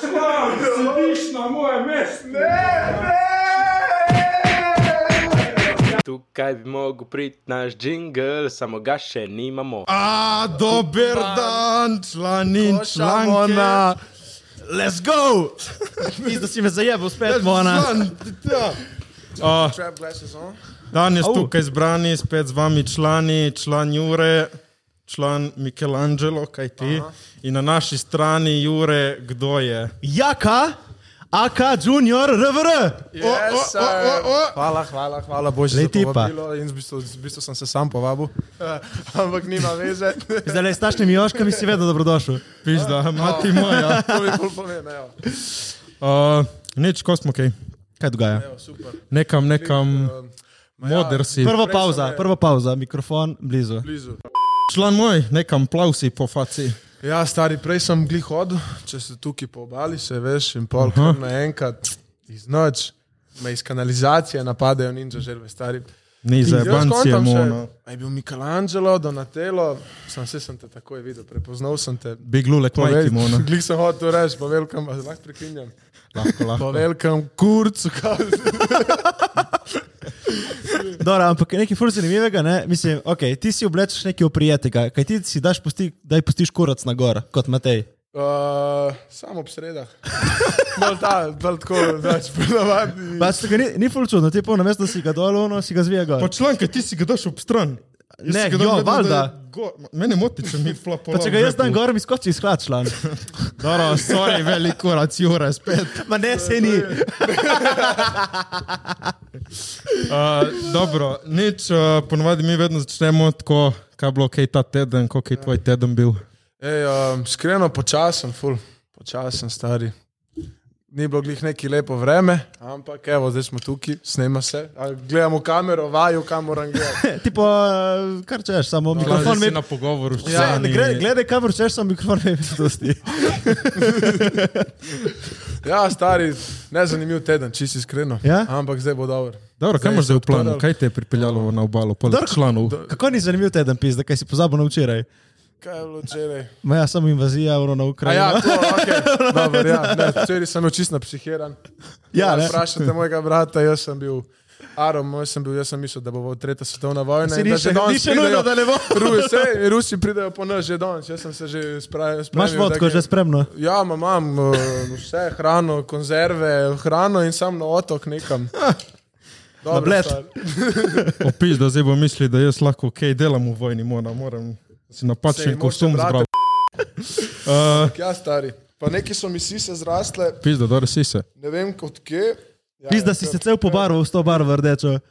član, sediš na mojem mestu. Tukaj bi mogel priti naš jingle, samo ga še nimamo. A, dober dan, člani in članke. Let's go! Mislim, da si me zajel, spet mona. Član. A, Trap glasses on. Danes tukaj zbrani, spet z vami člani, član Jure, član Michelangelo, kaj ti. In na naši strani Jure, kdo je? Jaka, AK Junior, RVR. O, o, o, o, o. Hvala, hvala, hvala Božji tipa. povabilo. In v bistvu, v bistvu sem se sam povabil, ampak nima veze. Zdaj le s tašnimi joškami si vedno dobrodošel. Pizda, mati moja. To mi bolj pomeni, evo. Uh, nič, ko smo kaj. Kaj dogaja? Evo, super. Nekam, nekam, Um, ma ja, moder si. Prva pauza, prva pauza, mikrofon blizu. Blizu. Član moj, nekam plavsi po faci. Ja, stari, prej sem glih hodil, če se tukaj po obali, se veš, in pol Aha. kar naenkrat iz noč me iz kanalizacije napadajo ninja želve, stari. Ni za še, mono. je bil Michelangelo, Donatello, sem se sem te takoj videl, prepoznal sem te. Big lulek, majki, mono. Glih sem hodil reči, po velikem, a lahko preklinjam. Lahko, Po lahko. velikem kurcu, Dobro, ampak nekaj fur zanimivega, ne? Mislim, ok, ti si oblečeš nekaj oprijetega, kaj ti si daš pusti, daj pustiš kurac na gor, kot Matej. Uh, samo ob sredah. Bolj ta, bolj tako, več ponavadi. Pač ni, ni ful čudno, ti pa na mesto si ga dol, ono si ga zvije gor. Pa član, kaj ti si ga daš ob stran. Ne, ga jo, vedno, da valjda. je gor. Mene moti, če mi flapo. Pa če ga jaz dan gor, mi skoči iz hlad član. Dobro, sorry, velik kurac, Jure, spet. Ma ne, se ni. Uh, dobro, nič, uh, ponovadi mi vedno začnemo tako, kaj je bilo kaj ta teden, koliko je tvoj teden bil. Ej, um, skreno počasen, ful, počasen, stari. Ni bilo glih neki lepo vreme, ampak evo, zdaj smo tukaj, snema se. Gledamo kamero, vaju, kam moram gledati. Ti pa, kar češ, samo mikrofon mi mi... na pogovoru. Ja, ne, gre- gledaj, kamor češ, samo mikrofon mi dosti. Ja, stari, nezanimiv teden, čisto iskreno. Ja? Ampak zdaj bo dobro. Dobro, kaj imaš zdaj v planu? Kaj te je pripeljalo na obalo, poleg članov? Kako ni zanimiv teden pizda, kaj si pozabil na včeraj? Kaj je bilo včeraj? Ma ja, samo invazija euro na A Ukrajino. ja, to, okay. Dobar, ja. Ne, včeraj sem bil čist napsihiran. Ja, ne. Vprašajte mojega brata, jaz sem bil. Arom, moj sem bil, jaz sem mislil, da bo tretja svetovna vojna. Si in ni da še- nujno, da ne bo. Rusi, Rusi pridejo po nas že danes, jaz sem se že spravil. Imaš vodko že spremno? Ja, ma- imam uh, vse, hrano, konzerve, hrano in sam na otok nekam. Dobro. Opis, da zdaj bo mislil, da jaz lahko kaj delam v vojni, moram, moram si napačen kostum brate- zbral. Uh, Ja, stari. Pa neki so mi sise zrastle, Pizda, dobro si se. ne vem kot kje. Ja, Pizda ja, si se cel pobarval s to barvo rdečo.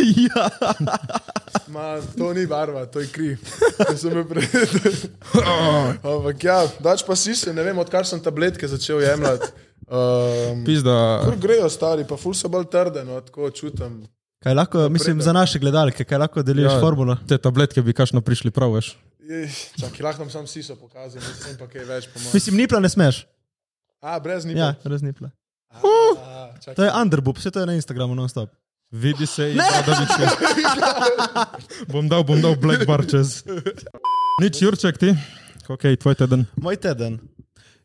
Ja. Ma, to ni barva, to je kri. Sem. Ampak ja, dač pa si se, ne vem, odkar sem tabletke začel jemljati. Um, Pizda, Kar grejo stari, pa ful so bolj trde, no, tako čutim. Kaj lahko, mislim, za naše gledalke, kaj lahko deliš Ja. formulo? te tabletke bi kašno prišli prav, veš. Čakaj, lahko vam sam siso pokazal, vem pa kaj več po mojem. Mislim, nipla ne smeš. A, brez nipa. Ja, brez nipla. A, čakaj. To je underboob, vse to je na Instagramu non-stop. Vidi se in bradavice. bom dal, bom dal black bar čez. Nič, Jurček, ti? Ok, tvoj teden. Moj teden.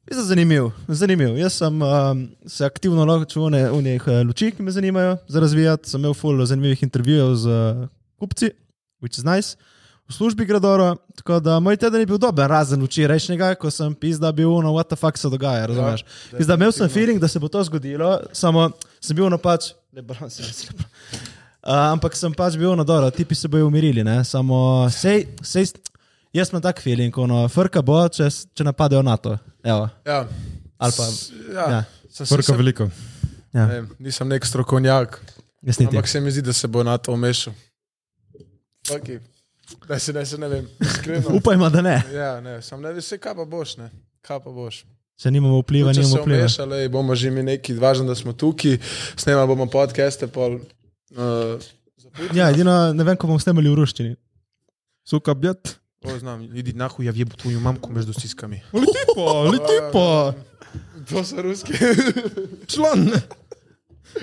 Je zanimiv, zanimiv. Jaz sem um, se aktivno ločil v njih luči, ki me zanimajo za razvijati. Sem imel full zanimivih intervjujev z uh, kupci, which is nice. V službi gre dobro, tako da moj teden je bil dober, razen včerajšnjega, ko sem pizda bil, no, what the fuck se dogaja, razumeš? Ja, pizda, imel sem feeling, da se bo to zgodilo, samo sem bil na pač, lebron si res lepo. Uh, ampak sem pač bil na dobro, tipi se bojo umirili, ne? samo sej, sej, jaz imam tak feeling, ono, frka bo, če, če napadejo NATO. Evo, Ja. ali pa, S- Ja. ja, Sem, Frka sem, veliko. ja, ne, nisem nek strokovnjak, jaz niti. ampak se mi zdi, da se bo na to umešal. Okay. Ne, se ne, se ne vem, iskreno. Upajmo, da ne, Ja, ne, sam ne veš, kaj pa boš, ne. Kaj pa boš? če nimamo vpliva, se nimamo vpliva. umešali, bomo že mi neki, važno, da smo tukaj, snemali bomo podcaste, pol. Uh, Ja, edino ne vem, ko bomo snemali v ruščini. Suka, bjat. O, znam, idi nahuj, ja vjebu tvoju mamku među stiskami. Leti pa, leti pa. To so ruski. Član.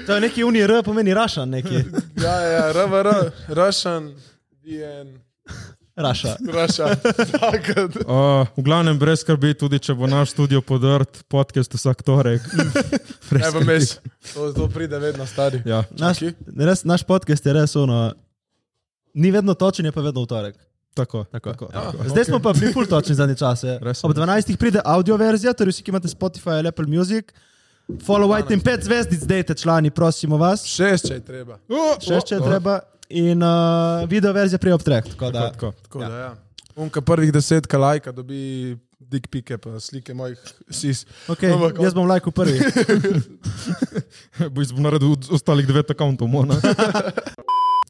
To je neki unij R, pomeni Rašan neki. ja, ja, RVR, Russian, VN. Raša. Raša. Takrat. Uh, v glavnem, brez skrbi, tudi če bo naš studio podrt, podcast vsak torek. Ne bom jaz. To, to pride vedno stari. ja. Naš, res, naš podcast je res ono. Ni vedno točen, je pa vedno v torek. Tako, Tako. tako, Ja. tako. Zdaj smo pa bili full točni zadnje čase. Ob 12. pride audio verzija, torej vsi, ki imate Spotify ali Apple Music. Followajte in pet zvezdic dejte člani, prosimo vas. Šest, če je treba. Še če je treba. In uh, video verzija prije ob treh. Tako da, Tako, tako. Tako da, ja. Unka prvih desetka lajka dobi dik pike, pa slike mojih sis. okay, Ampak- jaz bom lajkal prvi. Bo jaz bom naredil ostalih devet akauntov.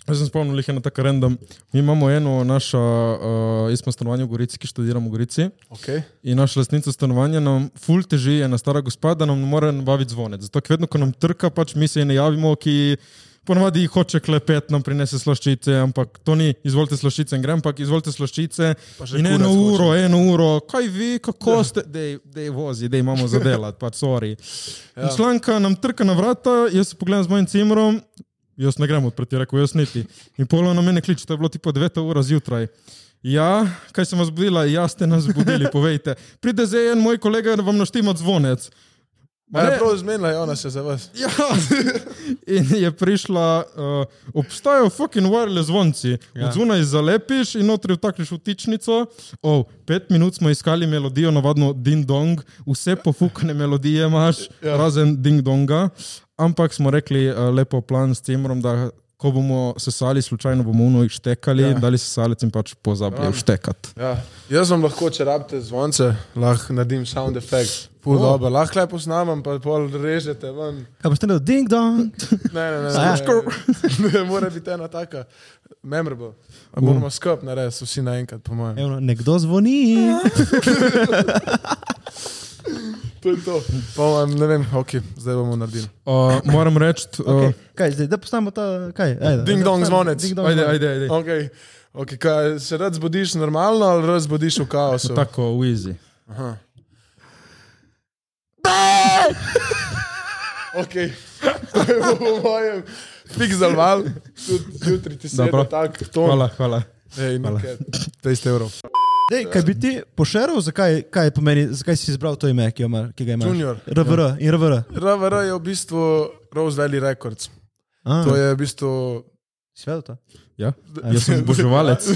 Jaz sem spomnil, jih je na tak random. Mi imamo eno našo, uh, jaz smo stanovanje v Gorici, ki študiramo v Gorici. Okay. In naša lastnica stanovanja nam ful teži, ena stara gospa, da nam ne more nabaviti zvonec. Zato, ker vedno, ko nam trka, pač mi se je ne javimo, ki ponovadi hoče klepet, nam prinese slaščice, ampak to ni, izvolite slaščice in grem, ampak izvolite slaščice. In eno kurac uro, eno uro, kaj vi, kako ste, dej, dej vozi, dej imamo za delati, pač sorry. Ja. Članka nam trka na vrata, jaz se pogledam z mojim cimrom, jaz ne grem odpreti, rekel jaz niti. In polo na mene kliče, to je bilo tipo 9 ura zjutraj. Ja, kaj sem vas budila, ja ste nas budili, povejte. Pride zdaj en moj kolega, da vam naštima zvonec. Ma je prav zmenila, je ona se za vas. Ja, in je prišla, uh, obstajajo fucking wireless zvonci. Ja. Zunaj zalepiš in notri vtakneš vtičnico. Oh, pet minut smo iskali melodijo, navadno ding dong, vse pofukane melodije imaš, ja. razen ding donga. Ampak smo rekli uh, lepo plan s Cimrom, da ko bomo sesali, slučajno bomo uno ištekali, ja. dali sesalec in pač pozabili štekati. Ja. Jaz vam lahko, če rabite zvonce, lahko naredim sound effect. Ful oh. dobro, lahko lepo snamem, pa pol režete ven. Kaj boste naredili? Ding dong. Ne, ne, ne. Ja. ne, ne, ne mora biti ena taka, memorable. A Moramo skup narediti, vsi naenkrat, po mojem. Evo, nekdo zvoni. To je to. Mojem, ne vem, ok, zdaj bomo naredili. Uh, moram reči, uh, Okay. Kaj, zdaj, da postavimo ta. Kaj, ajde, Ding ajde, dong zvonec. Ding dong ajde, ajde, ajde. Okay. Okay, kaj, se rad zbudiš normalno ali rad zbudiš v kaosu? Tako, v easy. Aha. Ok, to je po mojem fiksal val, tudi jutri ti se Dobro. je tak ton. Hvala, hvala. Ej, nekaj, 20 evrov. Dej, kaj bi ti pošeral, zakaj, kaj pomeni, zakaj si izbral to ime, ki, jo ima, ki ga imaš? Junior. RVR in RVR. RVR je v bistvu Rose Valley Records. A, To je v bistvu. Si vedel to? Ja, jaz sem oboževalec.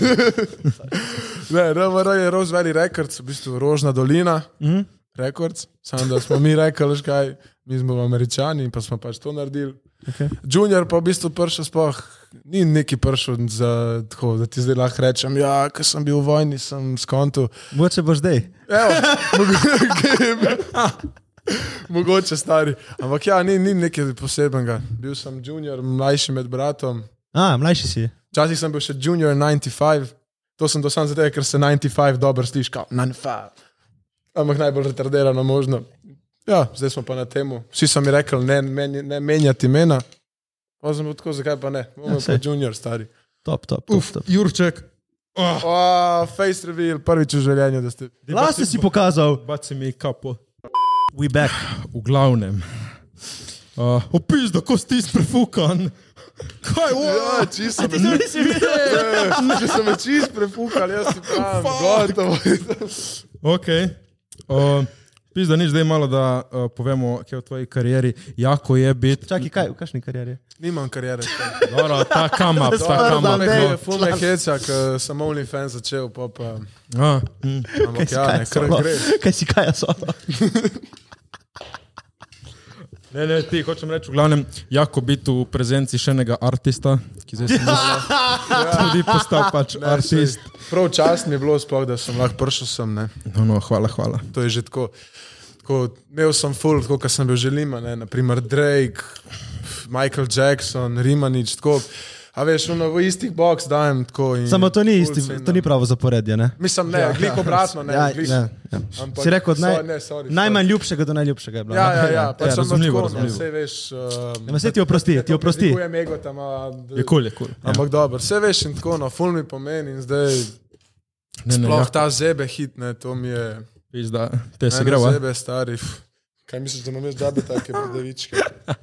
Ne, RVR je Rose Valley Records, v bistvu Rožna dolina Mhm. Records. Samo da smo mi rekli, kaj, mi smo američani in pa smo pač to naredili. Okay. Junior pa v bistvu prišel sploh, ni neki prišel za tako, da ti zdaj lahko rečem, ja, ker sem bil v vojni, sem skonto. Mogoče boš zdaj. Evo, mogoče, mogoče stari. Ampak ja, ni, ni nekaj posebnega. Bil sem junior, mlajši med bratom. A, mlajši si. Včasih sem bil še junior 95, to sem do sam zato, ker se 95 dobro sliši, kot 95. Ampak najbolj retardirano možno. Ja, zdaj smo pa na temu. Vsi so mi rekli, ne, men, ne menjati imena. Pa sem tako, zakaj pa ne? Bomo Ja, pa junior stari. Top, top, top. Uf, top. Jurček. Oh, O, face reveal, prvič v življenju, da ste. Lase si pokazal. Baci mi kapo. We back. V glavnem. Uh, opis, da ko si prefukan. Kaj, Ja, oh, čisto Ti to nisi videl? Če so me čist prefukali, jaz si pravim, gotovo. ok. Uh, Pis, da nič zdaj malo, da uh, povemo, kaj je v tvoji karieri, jako je biti. Čakaj, kaj, v kakšni karieri? Nimam karijere. Dobro, ta kam up, ta kam up. ne. no. Ful me heca, ker sem OnlyFans začel, pa pa. A, mm. Ampak ja, kaj ne, kar solo? gre. Kaj si kaj solo? Ne, ne, ti hočem reči, v glavnem, jako biti v prezenci še enega artista, ki zdaj se misli, tudi postal pač Ne, artist. sej, Prav čast mi je bilo sploh, da sem lahko prišel sem. Ne. No, no, hvala, hvala. To je že tako. tako imel sem full, tako kot sem bil želima, ne. naprimer Drake, Michael Jackson, Rimanič, tako. A veš, ono v istih box dajem tako. in Samo to ni, isti, to ni pravo zaporedje, ne? Mislim, ne, ja, glik obratno, ne. Ja, glik- ne, ja. Ampak- Si rekel od naj, sorry, ne, sorry, najmanj ljubšega do najljubšega. Je bilo, Ja, ne? ja, ja, pač sem razumljivo, tako, no, razumljivo. Vse veš. Um, Ja, saj ti oprosti, ti oprosti. Ego tam, a, Je kul, je kul. Ampak dobro, vse veš in tako, no, ful mi pomeni in zdaj Ne, ne, sploh ja, ta zebe hit, ne, to mi je. pis, da te se gre? Zebe stari. Kaj misliš, da imam jaz džabe take predevičke? Da.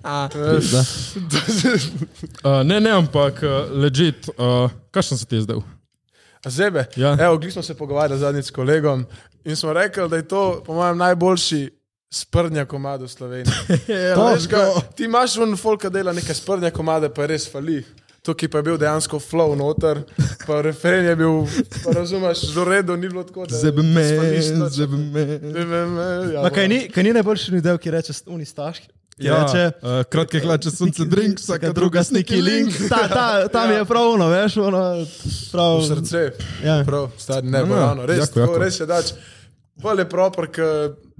Uh, ne, ne, ampak uh, legit, uh, kakšen se ti je zdaj? Zebe. Ja. Evo, glih smo se pogovarjali zadnjič s kolegom in smo rekli, da je to, po mojem, najboljši sprnja komad v Sloveniji. To, Veš, ga, ti imaš un folka dela neke sprnja komade, pa je res fali. Tukaj pa je bil dejansko flow noter, pa referen je bil, pa razumeš, že v redu ni bilo tako. da- Zebe da me, sfališ nič. zebe me. Zebe me, ja, Ma, kaj, ni, kaj ni najboljši del, ki reče unistaš? Ki Ja, reče, uh, kratke hlače, sonce, drink, vsaka druga sniki link. Ta, ta, tam je prav ono, veš, ono, prav. v srce. Ja. Prav, stari, ne, No, bo ja, ravno, res, jako, tako, jako. res je dač. Bolje je proper, ker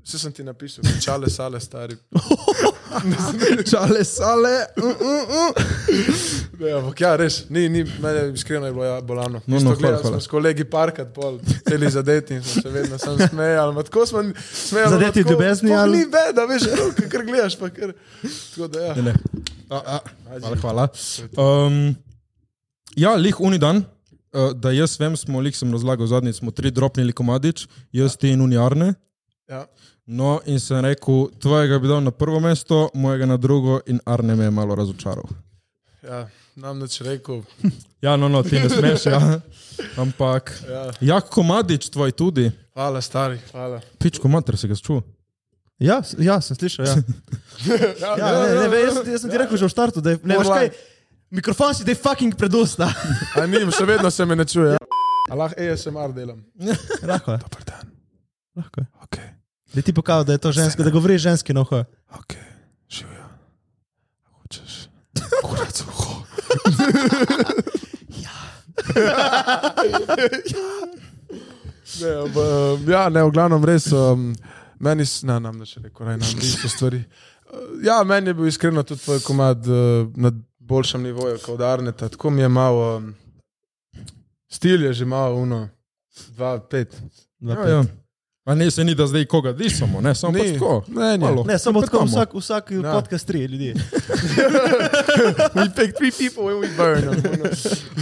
vse sem ti napisal, čale, sale, stari. Čale, sale. Uh, uh, uh. Ja, ampak ja, res, ni, ni, mene iskreno je bilo ja, bolano. No, no, gledali smo s kolegi parkrat, pol, celi zadeti in smo se vedno sam smejali. ma Tako smo smejali. Zadeti v ljubezni ali- Ni beda, veš, kar, gledaš, pa kar. Tako da ja. Ne, ne. A, a, hvala, hvala. Um, ja, lih uni dan, uh, da jaz vem, smo, lih sem razlagal zadnjič, smo tri dropnili komadič, jaz ti in unijarne. ja. No, in sem rekel, tvojega bi dal na prvo mesto, mojega na drugo, in Arne me je malo razočaral. ja. Nam neč rekel. Ja, no, no, ti ne smeš, ja. Ampak, Ja. jak komadič tvoj tudi, Hvala, stari, hvala. pičko mater se ga čutil. Ja, ja, sem slišal. Ja. Ja, ne, ne, ne, jaz, jaz sem ti rekel že v startu, da je, ne veš kaj, mikrofon si da je fucking predusta. A nim, še vedno se me ne čuje. A lahko ASMR delam. Lahko je. Dobar dan. Lahko je. Da ti pokaže, da je to žensko, da govori ženski na uho. ok, živijo. Hočeš? Kurac uho. Ne, ob, ja, ne, v glavnem res. Um, meni, s- ne, nam da še rekel, raj nam niso stvari. Ja, meni je bil iskreno tudi tvoj komad uh, na boljšem nivoju kot Arneta. Tako mi je malo, um, stil je že malo, uno, dva, pet. Ja, ja. A ne, se ni da zdaj koga disamo, ne, samo pač Ni. tako. Ne, ne. Malo. Ne, samo tako vsak, vsak Ja. podcast tri ljudi. We pick three people when we burn them.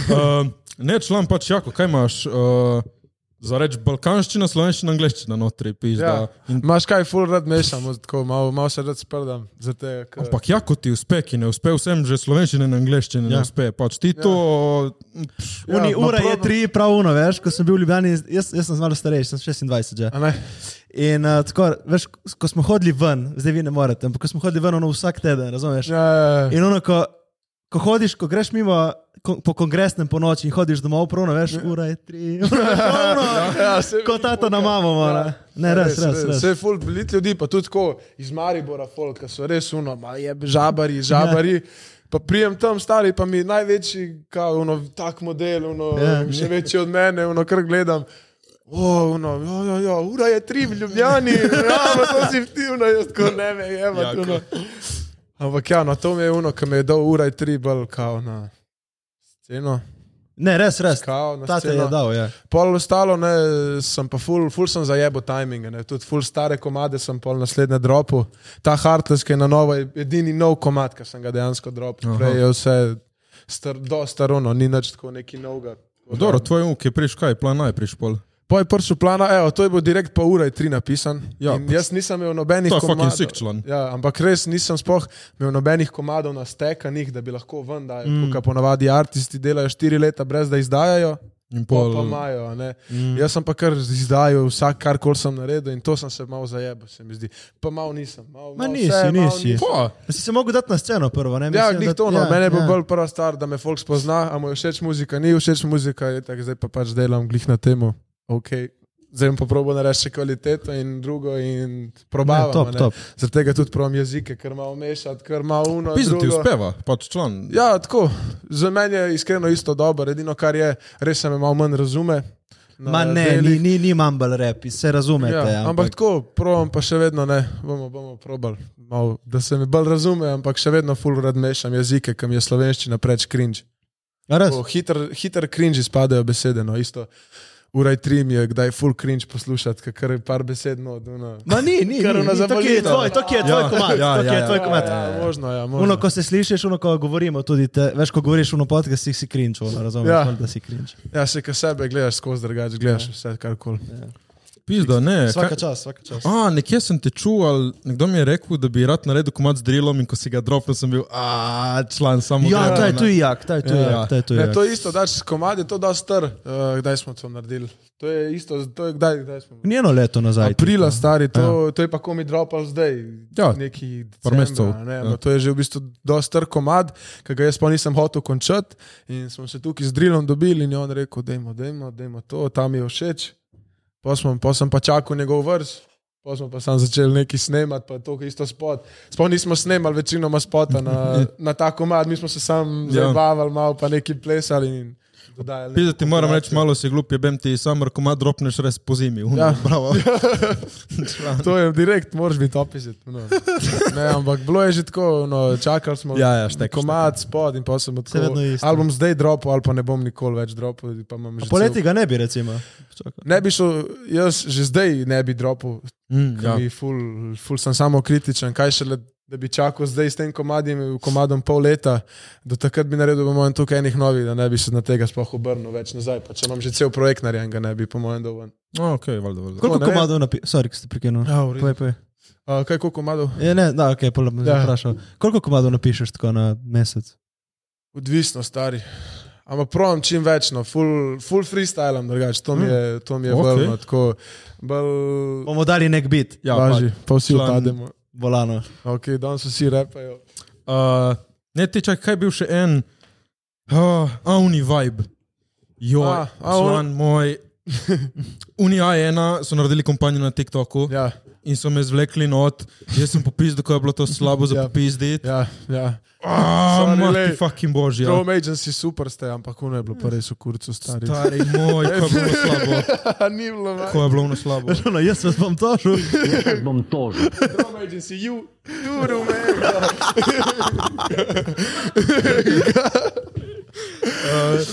Uh, ne, član pač jako, kaj imaš? Uh, za reč balkanščina, slovenščina, angliščina notri, pizda. Ja. In, Maš kaj, full rad mešamo, tako malo, malo se rad sprdam. Zato, ker... ampak jako ti uspe, ki ne uspe vsem, že slovenščina in angliščina ja. Ja. ne uspe. Pač ti to... Pš, Uni, Ja, ura je probam- tri, prav uno, veš, ko sem bil v Ljubljani, jaz, jaz sem malo starejši, sem 26 že. In uh, tako, veš, ko smo hodili ven, zdaj vi ne morete, ampak ko smo hodili ven, ono vsak teden, razumeš? Ja, ja, ja. In ono, ko, ko hodiš, ko greš mimo ko, po kongresnem po noči in hodiš domov, pravno, veš, ura je tri, ura je pravno. Ja, se Kot tato na mamo, mora. Ne, res, res, res. Vse je full belit ljudi, pa tudi tako iz Maribora, folk, ki so res uno, je žabari, žabari. Pa prijem tam stari, pa mi največji, kao, uno, tak model, uno, Ja. še večji od mene, uno, kar gledam. O, uno, ja, ja, ja, ura je tri v Ljubljani, ja, pa to si ti, uno, jaz tako ne. Jako. Uno. Ampak ja, no, to mi je uno, ki me je dal ura je tri, bolj kao na sceno. Ne, res, res. Na Tate je dal, ja. Pol ostalo, ne, sem pa full, full sem zajebo timing, ne, tudi full stare komade sem pol naslednje dropu. Ta Heartless, ki je na novo, je edini nov komad, ki sem ga dejansko dropil. Aha. Prej je vse star, do starono, ni nič tako neki novega. Dobro, tvoj uk je priš kaj, plan A je priš pol. Po je prišel plana, evo, to je bil direkt pa ura in tri napisan. Ja, In jaz nisem imel nobenih je komadov. Ja, ampak res nisem sploh imel nobenih komadov nastekanih, da bi lahko ven dal. Mm. Kot ponavadi artisti delajo štiri leta brez da izdajajo. In Pol pol, pa imajo. a ne. Mm. Jaz sem pa kar izdajal vsak, kar kol sem naredil in to sem se malo zajel, se mi zdi. Pa malo nisem. Malo, Ma malo nisi, vse, nisi. Pa, Da si se mogel dati na sceno prvo, ne? Ja, Mislim, da- to, no. ja, mene bo ja. bolj prva stvar, da me folk spozna, a mu je všeč muzika, ni všeč muzika, je tako, zdaj pa pač delam glih na temu. Okay. Zdaj bom pa probo narediti kvaliteto in drugo in probavam. Ne, top, ne. top. Zaradi tega tudi provam jezike, ker malo mešati, ker malo uno. pizda ti uspeva, pač član. Ja, tako. Za mene je iskreno isto dobro, edino kar je, res se me malo manj razume. Ma ne, delih. ni, ni, ni mumble rap, se razumete. Ja, ampak, ampak tako, provam pa še vedno ne, bomo, bomo probali, malo, da se mi bolj razume, ampak še vedno full rad mešam jezike, kam je slovenščina preveč cringe. Tako Hiter, hiter cringe spadajo besede, no isto. Uraj trim je, kdaj full cringe poslušati, ker je par besed no, od una. Ma ni, ni, Kar ona ni, to je tvoj, to je tvoj Ja, komad, ja, ja, je ja. tvoj komad. Ja, možno, ja, možno. Uno, ko se slišiš, uno, ko govorimo, tudi te, veš, ko govoriš uno podcast, si cringe, uno, razumeš, Ja. ja. da si cringe. Ja, se ka sebe gledaš skozi drugače, gledaš vse kar koli. Pizda, ne. Vsaka čas, vsaka čas. A, nekje sem te čuval, nekdo mi je rekel, da bi rad naredil komat z drilom in ko si ga dropnil, sem bil, a, član samo. Ja, ta je ne." tu jak, ta je tu Ja. jak, ta je tu Ne, jak. to je isto, da če komad je to da star, uh, kdaj smo to naredili. To je isto, to je kdaj, kdaj smo. Njeno leto nazaj. Aprila, tipo. stari, to, to je pa komi dropal zdaj. Ja, neki decembra, ne, ja. ja. To je že v bistvu dosti star komad, ki ga jaz pa nisem hotel končati. In smo se tukaj z drilom dobili in je on rekel, dajmo, dajmo, dajmo to, tam je všeč. Pa, smo, pa sem pa čakal njegov vrst. Pa smo pa sam začeli nekaj snemati, pa to isto spot. Sploh nismo snemali večinoma spota na, na ta komad, mi smo se sam Ja. zabavali, malo pa nekaj plesali in dodajali. Pizda, ti moram reči, malo si glup, je bem ti summer komat dropneš res po zimi. Ja. Ja. Bravo. To je direkt, moraš biti opizit. No. Ne, ampak bilo je že tako, no, čakali smo Ja, ja, štek, komad spod in pa sem. Ali bom zdaj dropal, ali pa ne bom nikoli več dropal. pa imam že Poleti cel- ga ne bi, recimo. Čakaj. Ne bi šel, jaz že zdaj ne bi dropal, Mm, ja. mi ful, ful sem samo kritičen. Kaj šele, da bi čakal zdaj s tem komadim, komadom pol leta, do takrat bi naredil, po mojem, tukaj enih novih, da ne bi se na tega sploh obrnil več nazaj. Pa če imam že cel projekt narejen, ga ne bi, po mojem, dovolj. A, ok, valjda, valjda. Koliko ne. komadov napišeš? Sorry, ste prekinuli. Ja, povej. Uh, kaj, koliko komadov? Ja, ne, da, ok, pol bom Ja. vprašal. Koliko komadov napišeš tako na mesec? Odvisno, stari. Ampak pravim čim več, no, full, full freestylam, drugače. To mi je, to mi je Ok. okay. bolj, no, tako, bolj Bomo dali nek bit, Ja, važi, pa vsi član- odpademo. Volano. Ok, danes vsi repajo. Uh, ne, ti čakaj, kaj je bil še en, uh, Auni vibe. Jo, A, a, član moj. Uni A1 so naredili kampanjo na TikToku Ja, in so me zvlekli not. Jaz sem popizdil, ko je bilo to slabo za Ja. popizditi. ja, ja. Sorry, mati fucking božja. Chrome Agency super ste, ampak ono je bilo pa res v kurcu stari. Stari moj, ko je bilo slabo. Ni bilo več. Ko je bilo ono slabo. No, jaz vas bom tožil. Jaz bom tožil. Chrome Agency, you, you rumeno.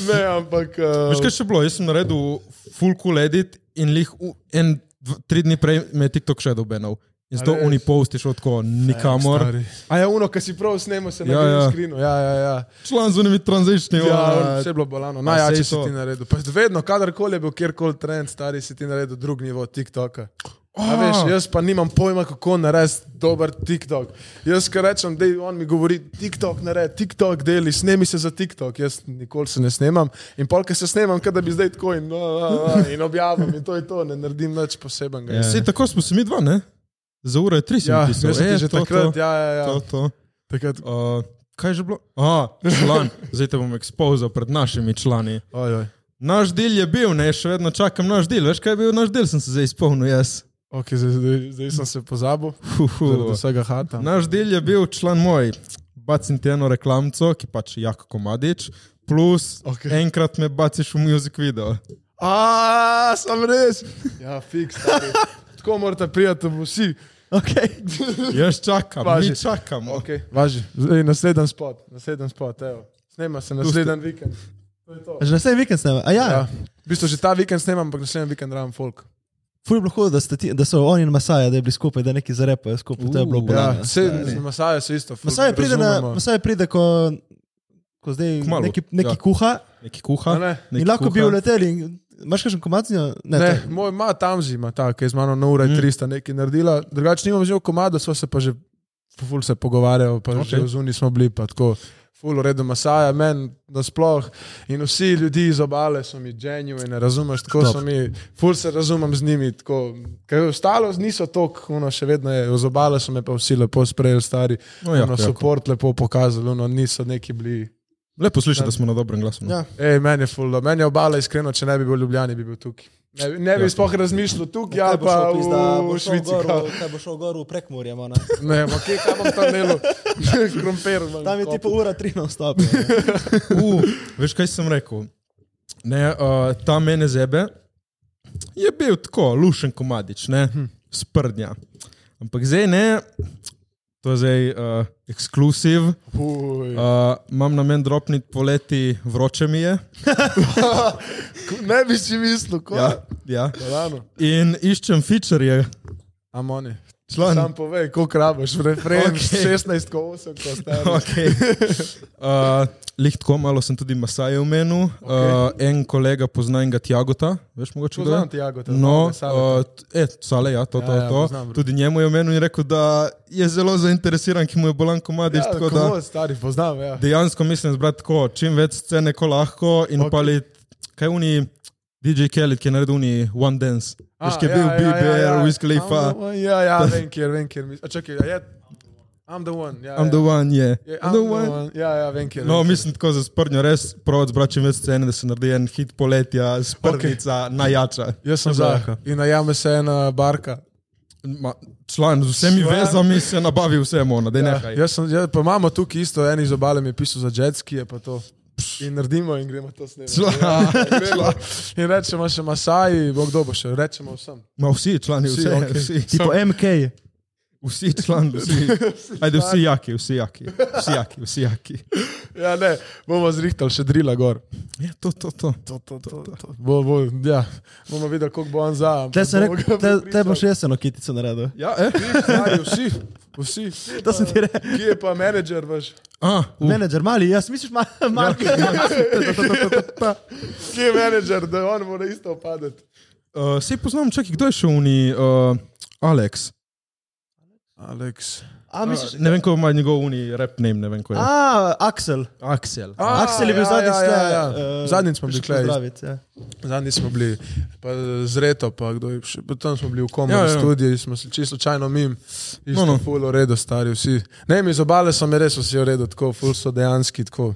Ne, ampak. Uh, Veš, kaj še bilo? Jaz sem naredil full cool edit in lih en, dva, tri dni prej me je TikTok še dobenal. In zato oni posti šel tako nikamor. Stari. A je ono, ki si prav snemo se na Ja, ja, ja. ja. skrinu. Ja, ja, ja. Član z unimi tranzitioni. Ja, vse je bilo bolano. Najjače sej si to. ti naredil. Pa vedno, kadarkoli je bil kjerkoli trend, stari si ti naredil drug nivo TikToka. A veš, jaz pa nimam pojma, kako narediti dober TikTok. Jaz, ki rečem, da on mi govori, TikTok naredi, TikTok deli, snemi se za TikTok. Jaz nikoli se ne snemam. In polk se snemam, da bi zdaj tako in, a, a, a, in objavim in to je to, ne naredim nič posebenega. Ja. Sej tako smo se mi dva, ne? Za uro je tri sem Ja, pisal. jaz sem E, že to, takrat, to, ja, ja, ja. to, to. Takrat, Uh, kaj je že bilo? Aha, član. Zdaj te bom ekspozil pred našimi člani. oj, oj. Naš del je bil, ne, še vedno čakam naš del. Veš, kaj je bil naš del, sem se zdaj izpolnil jaz. Okay, zdaj, zdaj, zdaj sem se pozabil, zaradi hu. vsega hata. Naš del je bil član moj, bacim ti eno reklamco, ki pač je jako komadič, plus okay. enkrat me baciš v muzik video. A, sem res. Ja, fiks. Tako morate prijeti vsi. Okay. Jaz čakam, Važi. mi čakamo. Okay, važi. Zdaj, naslednji spot, naslednji spot, evo. Snema se naslednji vikend. To je to. Že naslednji vikend snema. A ja, Ja. ja. V bistvu že ta vikend snemam, ampak naslednji vikend ram folk. Ful je bilo hudo, da, sta ti- da so oni in Masaja, da je bili skupaj, da neki zarepajo skupaj. To je bilo Uh, bolano. Ja, vse, Masaja so isto. ful Masaja pride, na. Masaja pride ko, ko zdaj Kmalu, neki, neki ja. kuha Neki kuha. Ne? neki in lahko bi kuha. uleteli. in- Imaš kakšen komacijo? Ne, Ne, to- moj ima tam zima, ta, ki je z mano na ura in 300 nekaj naredila. Drugače nimam že v komadu, so se pa že ful se pogovarjali, pa okay. Že v zuni smo bili, pa tako. Ful, v redu, Masaja, meni nasploh in vsi ljudi iz obale so mi genuine, razumeš, tako Top. so mi, ful se razumem z njimi, tako, kaj ostalo niso tok, ono še vedno je, iz obale so me pa vsi lepo sprejeli, stari, No, jako, ono, jako. support lepo pokazali, ono, niso neki bili. Lepo slišiš, da smo na dobrem glasu. no. Ja. Ej, meni je ful, da- meni je obala iskreno, če ne bi bil v Ljubljani, bi bil tukaj. Ne, ne bi Ja. sploh razmišljal tukaj, Kaj ali bo pa v, v šel Švici. v- Kaj bo šel gor v prekmurje, mana. Ne, ma kje, kaj bom tam delal? Krompir. bom Tam je kopal. tipo ura 3 na stop. Uh, veš, kaj sem rekel? Ne, uh, ta mene zebe je bil tako, lušen komadič, ne, sprdnja. Ampak zdaj ne, to je zdaj uh, ekskluziv. Uj. Uh, imam namen dropniti poleti, vroče mi je. Ne bi si mislil, ko? Ja, ja. Rano. In iščem feature. Amoni. Član. Sam povej, koliko rabiš, refren, Ok. okay. 16, ko 8, ko stari. Okay. Uh, Lih tako malo sem tudi Masaje omenil. Okay. Uh, en kolega pozna enega Tjagota, veš mogoče kdo? Poznam Tiago, No, uh, e, sale, ja, to, to, Ja, ja, to. poznam. Tudi njemu je omenil in rekel, da je zelo zainteresiran, ki mu je bolan komadič. ja, tako da komod, stari, poznam, ja. dejansko mislim zbrati tako, čim več scene, ko lahko in Ok. okay. pali, kaj oni, DJ Kelly, ki je naredil oni One Dance. Veš, ki je bil BBR, Wiz Khalifa. Ja, ja, vem, kjer, vem, kjer. čakaj, je, I'm the one. Ja, I'm ja. the one, je. Ja, I'm the one. Ja, ja, vem, kjer. No, vem, mislim tako za sprnjo, res provat zbrati čim več scene, da se naredi en hit poletja, sprnica, okay. najjača. Jaz sem za. In najame se ena barka. Ma, član z vsemi Član. vezami se nabavi vse, mona, da Ja, nehaj. jaz sem, ja, pa imamo tukaj isto, en iz obale mi je pisal za jetski, je pa to. In naredimo in gremo to snemati. Ja, gremo. in rečemo še Masaji, bo kdo bo še, rečemo vsem. Ma vsi člani, Vsi, vsi, okay. vsi, Tipo MK. Vsi člani, vsi. Ajde, vsi jaki, vsi jaki, vsi jaki, vsi jaki. Ja, ne, bomo zrihtali še drila gor. Ja, to, to, to. To, to, to, to. Bo, bo, ja, bomo videli, koliko bo on za. Te rekel, ga te, te boš jaz eno kitico naredil. Ja, eh? Stari, Vsi, vsi. To sem ti rekel. Kje je pa menedžer vaš? A, uh, Menedžer mali, jaz misliš ma, Marko. Kje je menedžer, da on mora isto padati? uh, sej poznam, čakaj, kdo je šel v uni, uh, Alex. Alex. A, misliš, Ne vem, ko ima njegov uni rap name, ne vem, ko je. A, Aksel. Aksel. A, Aksel je bil ja, zadnjič ja, ja, ja. eh, Zadnjič smo bili pozdravit, ja. Zadnji smo bili, pa z Reto, pa kdo je še, tam smo bili v komori Ja, ja, studiu, smo se čisto slučajno mim, isto No, no, full v redu, stari vsi. Ne, mi z obale so mi res vsi v redu, tako full so dejanski, tako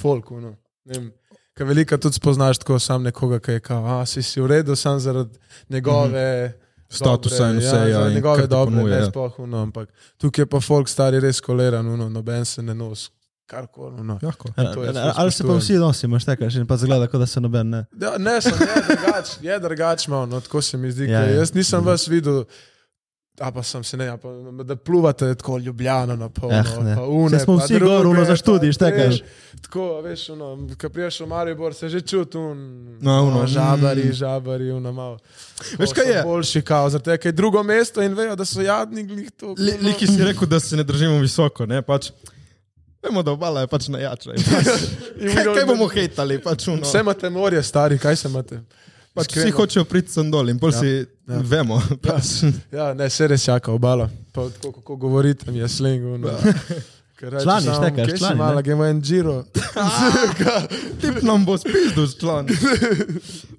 folk, no. Ne vem, Kaj velika tudi spoznaš tako sam nekoga, ki je kao, a si si v redu, sam zaradi njegove... Mm -hmm. Statusa in vse, ja, zaradi in njegove dobre, ponuje, ne ja. sploh, no, ampak tukaj je pa folk stari res koleran, no, noben se ne nos, karkoli, no. Ali se pa vsi nosimo, štekaš in pa zgleda, kot da se noben ne. Ja, ne, sem je drugač, je drugač malo, no, tako se mi zdi. Ja, Ja, ja. jaz nisem vas videl, a pa sem se ne, pa, da pluvate tako ljubljano na polno. Eh, une, Saj smo vsi druge, gor, ono za študij, štekaš. veš, Tako, veš, ono, ko priješ v Maribor, se že čuti un, No, ono, žabari, mm. žabari, ono malo. Veš, Ko kaj je? Boljši kao, zato je kaj drugo mesto in vejo, da so jadni glih to. Li- Liki si rekel, da se ne držimo visoko, ne, pač. Vemo, da obala je pač najjača. Pač, kaj, kaj bomo hejtali, pač uno. Vse imate morje, stari, kaj se imate? Pač vsi Iskreno. hočejo priti sem dol in pol Ja, si ja. vemo. Pač. Ja, ne, se res jaka obala. Pa tako, kako govorite, mi je. Ker rečeš Člani, štekaš, kje si člani, Mala, ne? gremo en giro. Tip nam bo spizdu član.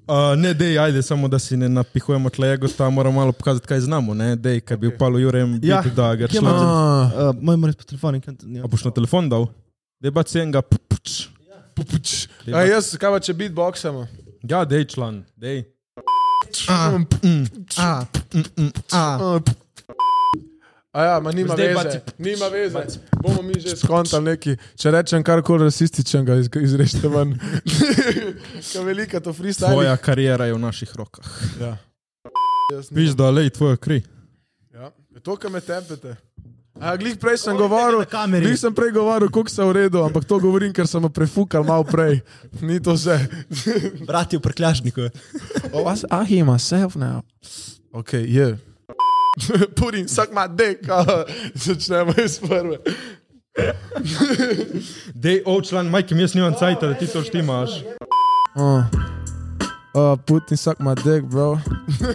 Uh, ne, dej, ajde, samo da si ne napihujemo tlego, ta moramo malo pokazati, kaj znamo, ne, dej, kaj bi upalo Jurem Ja, biti, da ga član. imate? Uh, moj moraš po telefonu. A boš na telefon dal? Dej pa si enega. pupuč. Pupuč. A jaz, kaj pa če beatboxamo? Ja, dej član, dej. A, A, a. A ja, ma nima Zdaj veze. baci- Nima veze. Bomo mi že skontali neki. Če rečem karkoli rasističnega, iz, izrešte ven. Velika to freestyle. Tvoja karijera je v naših rokah. Ja. Piš, da lej tvoja kri. Ja. Je to, kar me tepete. A, glih prej sem govoril, na kameri. glih sem prej govoril, koliko se v redu, ampak to govorim, ker sem prefukal malo prej. Ni to vse. Brati v prkljažniku. Oh, I, I hear myself now. Ok, je. Yeah. Putin, suck my dick. Začnemo iz prve. Dej, o član, majke, jaz nimam cajta, da ti to štimaš. Uh. Uh, Putin, suck my dick, bro.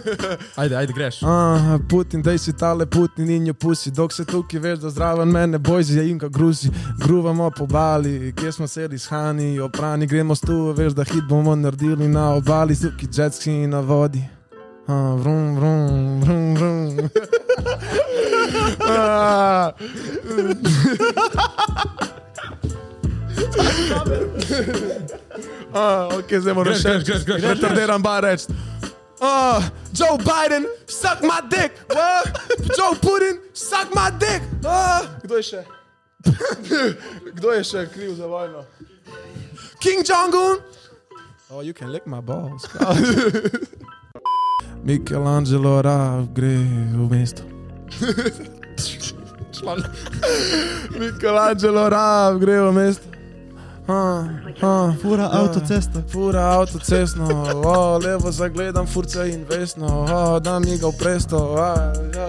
Ajde, ajde, greš. Uh, Putin, daj si tale Putin in jo pusi. Dok se tukaj veš, da zraven mene bojzi, je inka gruzi. Gruvamo po bali, kje smo sedi s hani, oprani gremo stu, veš, da hit bomo naredili na obali, suki jetski na vodi. Uh, vrum, vrum, vrum, vrum. Ah. Ah, ok, zdaj moram še greš. retardiran bar reči. Uh, Joe Biden, suck my dick. Uh, Joe Putin, suck my dick. Uh, kdo je še? kdo je še kriv za vojno? King Jong-un. Oh, you can lick my balls. Michelangelo Rav gre v mesto. Michelangelo Rav gre v mesto. Fura Ja. avtocesta. Fura avtocestno, o, levo zagledam, furca in vesno, o, da mi ga v presto, a, ja.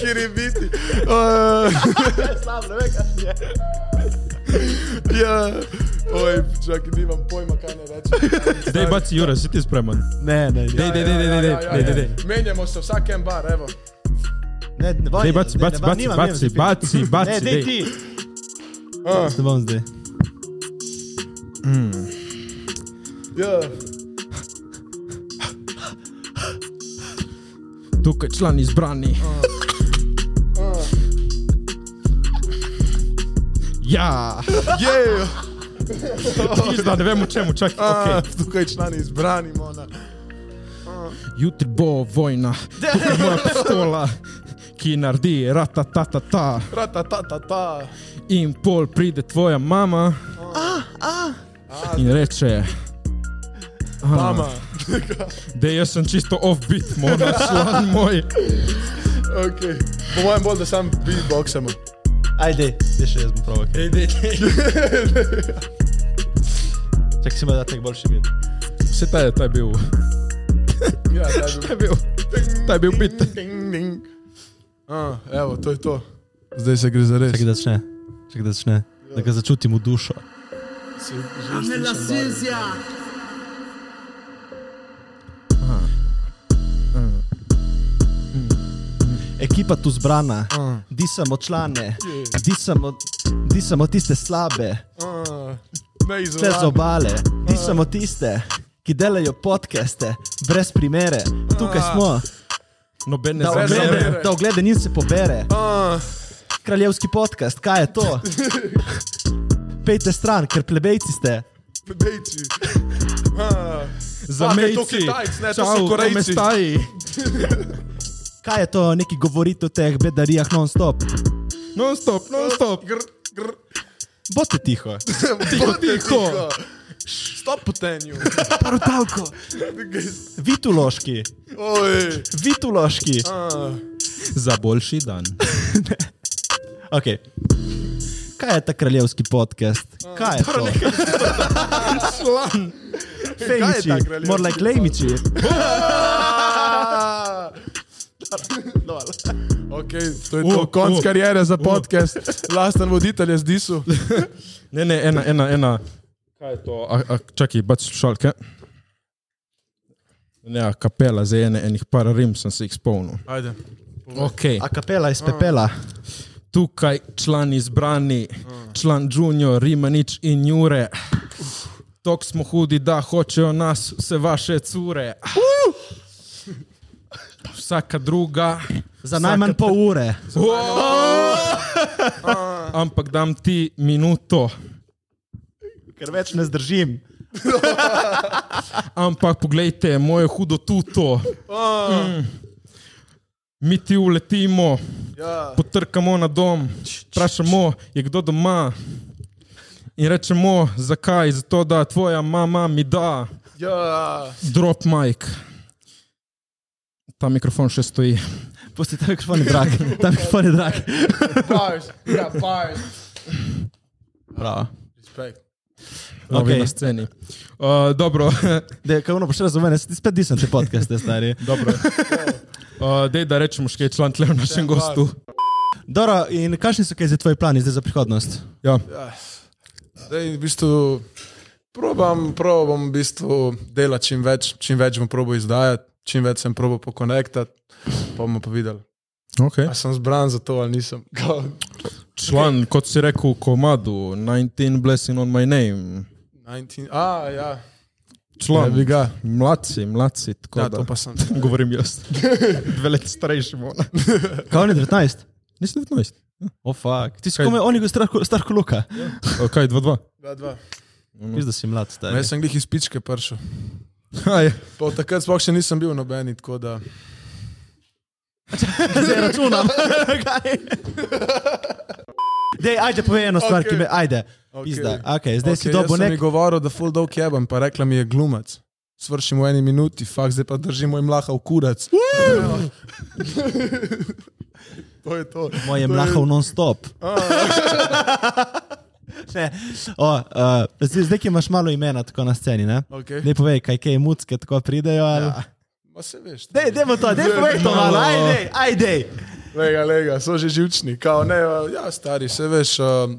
kjer je biti. O, Sam ne vem, kaj je. ja, oj, čakaj, nimam pojma, kaj ne rečem. Dej, baci, Jure, si ti spreman. Ne, ne, Dej, ne. dej, dej, dej, dej, Ja, ja, dej, ja, dej, ja. dej. Menjamo se vsak en bar, evo. Ne, ne, Dej, baci, baci, baci, baci, baci, Ne, baci, dej dej. ti. A, Ne bom zdaj. Ja. Tukaj član izbrani. Ja, Yeah. pizda, ne vem o čemu, čakaj, Okay. okej. Tukaj člani izbrani, mona. Jutri bo vojna, tukaj moja pistola, ki naredi ratatatata. Rata, ta, ta, ta. In pol pride tvoja mama in reče: Mama. Da jaz sem čisto offbeat, mora član moj. Okay. Po mojem bolj, da sam beatboxamo. Ajde, dej še jaz bom prav. Okay. Dej, dej. Čakaj, si ima da tek boljši vid. Vse ta je, ta je bil. Ja, Ta je bil. Ta je bil bit. Ding, ding. A, evo, to je to. Zdaj se gre za res. Čakaj, da začne. Čakaj, da začne. Da ga začutim v dušo. Se že slišim barve. Ekipa tu zbrana, A, disamo člane, disamo, disamo tiste slabe, a, Ne tle z izvajam. obale, disamo tiste, ki delajo podcaste, brez primere. Tukaj smo, Nobene da zamere. da oglede njim se pobere. A, Kraljevski podcast, kaj je to? Pejte stran, ker plebejci ste. A, Za Fuck, je to mejci. Kitajci, ne, so Korejci. Kaj je to, neki govorite o teh bedarijah non-stop? Non stop, non stop. Gr, gr. Boste tiho. Tiho, tiho. Stop potenju. Portalko. Vituloški, Oj. vituloški. A, Za boljši dan. Okay. Kaj je ta kraljevski podcast? Kaj je to? Član. Fejmiči, Kaj je ta kraljevski more like lejmiči. Ok, to je Uh, to. Konc uh, karijere za podcast. Lasten voditelj je zdisu. Ne, ne, ena, ena, ena. Kaj je to? A, a, čakaj, bac slušalke. Ne, a kapela za ene, enih par rim sem se jih spomnil. Ajde. Okay. A kapela iz pepela. Tukaj član izbrani, član Junior, Rimanič in Jure. Tok smo hudi, da hočejo nas vse vaše cure. Vsaka druga. Za najmanj pol ure. Ampak dam ti minuto. Ker več ne zdržim. Ampak poglejte, moje hudo tuto. Mm. Mi ti uletimo, Ja. potrkamo na dom, vprašamo, je kdo doma. In rečemo, zakaj? Zato, da tvoja mama mi da Ja. drop mic. Ta mikrofon še stoji. Pusti, ta mikrofon je drag. Ta mikrofon je drag. Bars. Ja, bars. Bravo. Respekt. Novi okay. na sceni. Uh, dobro, Dej, kaj ono boš razumel, jaz ti spet nisem te podcaste, stari. dobro. Uh, dej, da rečemo, še je član tle v našem gostu. Doro, in kakšni so kaj za tvoji plani zdaj za prihodnost? Ja. Ja. Zdaj, v bistvu, probam, probam v bistvu delati čim več, čim več bom probal izdajati, čim več sem probal pokonektati, pa bomo pa videli. Okay. A sem zbran za to ali nisem. Član, okay. kot si rekel, komadu, 19 blessing on my name. 19, a, ja. Član, Ne ga. mladci, mladci, tako Ja, da to pa sem. govorim jaz. Dve leti starejši, mona. Kaj on je 19? Nisi 19. O, oh, fuck. Ti si komaj on je star, kot Luka. O, Kaj, 2-2? Dva, dva. Viš, da si mlad, stari. Jaz sem glih iz pičke Pa od takrat sploh še nisem bil nobeni, tako da. Zdaj računam. Dej, ajde, povej eno stvar, Okej. ki me, ajde. Okay. Pizda, okay, zdaj okay, si Okej, dobo jaz sem nek... mi govoril, da full dog jebam, pa rekla mi je glumac. Svršim v eni minuti, fakt zdaj pa držim moj mlaha v kurac. to je to. Moje To je- mlahov non-stop. Ne. O, uh, zdaj, ki imaš malo imena tako na sceni, ne? Okay. Ne povej, kaj kaj mucke tako pridejo. Ali... Ja. Ma se veš. Dej, dejmo to, dej povej to malo, ajde, ajde. Lega, lega, so že živčni. Kao, ne, ja, stari, se veš. Um,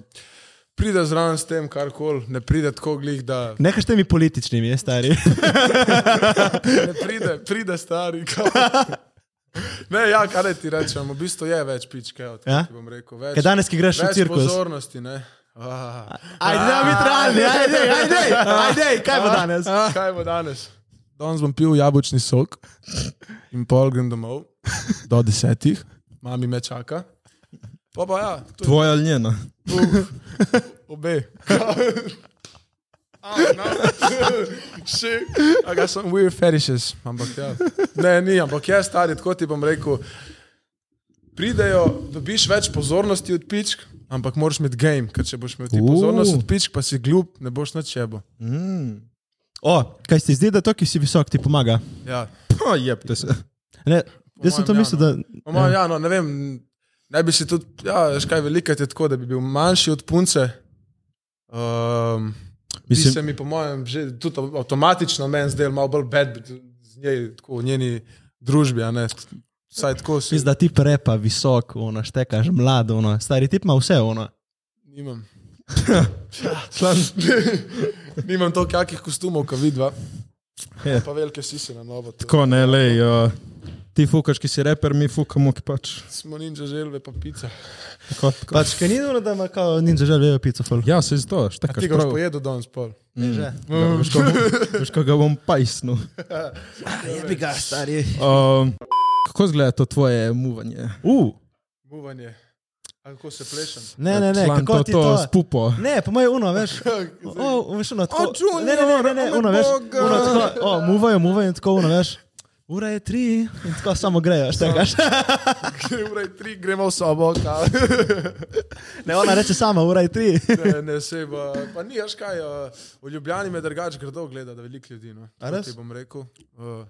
pride zraven s tem, kar koli, ne pride tako glih, da Nekaj s temi političnimi, je stari. ne pride, pride stari. Kao. Ne, ja, kaj ti rečem, v bistvu je več pičke, od ja? ti bom rekel. Več, Kaj danes, ki greš v cirkus. pozornosti, ne. Ah, Ajde, da biti realni, ajde, ajde, ajde, kaj bo danes? kaj bo danes? Danes bom pil jabolčni sok in pol grem domov do desetih, mami me čaka. Pa pa ja, to Tvoja ali njena? Obe. Oh, no. Shit. I got some weird fetishes. Ampak ja. Ne, ni, ampak je stari, tako ti bom rekel. Pridejo, dobiš več pozornosti od pičk, ampak moraš imeti game, ker če boš imel ti Uh. pozornost od pičk, pa si glup, ne boš na čebo. Mm. O, kaj se zdi, da to, ki si visok, ti pomaga? Ja. Pa jebte se. Ne, jaz sem to mislil, ja, da... Po mojem, ja, no, ne vem, ne bi si tudi, ja, veš kaj, veliko je tako, da bi bil manjši od punce. Um, Mislim- se mi, po mojem, že tudi avtomatično meni zdel malo bolj bed z njej, tako v njeni družbi, a ne. Vsaj tako si. Mislim, da ti prepa visok, ono, štekaš mlado, ono, stari tip ima vse, ono. Nimam. Član. Nimam toliko jakih kostumov, kot vidva. Je. Pa velike sise na novo. to. Tako ne, lej. Uh, ti fukaš, ki si reper, mi fukamo, ki pač. Smo ninja želve, pa pica. Tako, tako. Pač, kaj ni dobro, da ima kao ninja žel, vejo pico ful. Ja, se zdo, A štekaš ti ga boš pojedel danes pol. Mm. Že. Ja, Veš, ko ga bom pajsnil. Je bi ga, stari. Um, kako zgleda to tvoje muvanje? Uh, Muvanje. A kako se plešem? ne, ne, ne, kako to, ti to to... spupo. Ne, po mojem uno, veš. O, veš, uno, tako... Junior, ne, ne, ne, ne, ne, ame uno, veš. Boga. Uno, tako, o, muvajo, muvajo in tako, uno, veš. Ura je tri in tako samo grejo, štekaš. Ura je tri, gremo v sobo. Ne, ona reče sama, ura je tri. Ne, ne, se pa, pa ni, veš kaj, uh, v Ljubljani me drugače grdo gleda, da veliko ljudi. No. A To res? Ti bom rekel. Uh,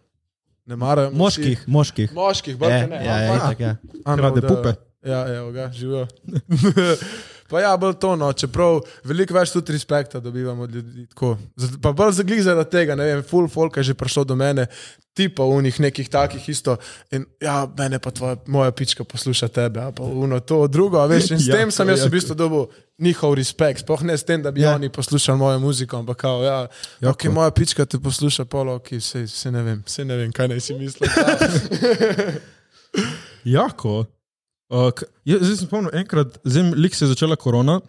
ne marajo. Moških, moških. Moških, Ja, brke ne. ja, ja, ja. Ano, Rade da- pupe. Ja, evo ga, živijo. pa ja, bolj to, no, čeprav veliko več tudi respekta dobivamo od ljudi. Tako. Pa bolj zaglih zaradi tega, ne vem, full folk je že prišlo do mene, tipa unih nekih takih isto. In ja, mene pa tvoja, moja pička posluša tebe, a pa uno to, drugo, veš, in s Ja, tem sem jaz v bistvu dobil njihov respekt, sploh ne s tem, da bi Ja. oni poslušali mojo muziko, ampak kao, ja, Jako. ok, moja pička te posluša, polo, ok, se, se ne vem, se ne vem, kaj naj si mislim. Jako. Uh, jaz, zdaj sem spomnil, enkrat, lik se je začela korona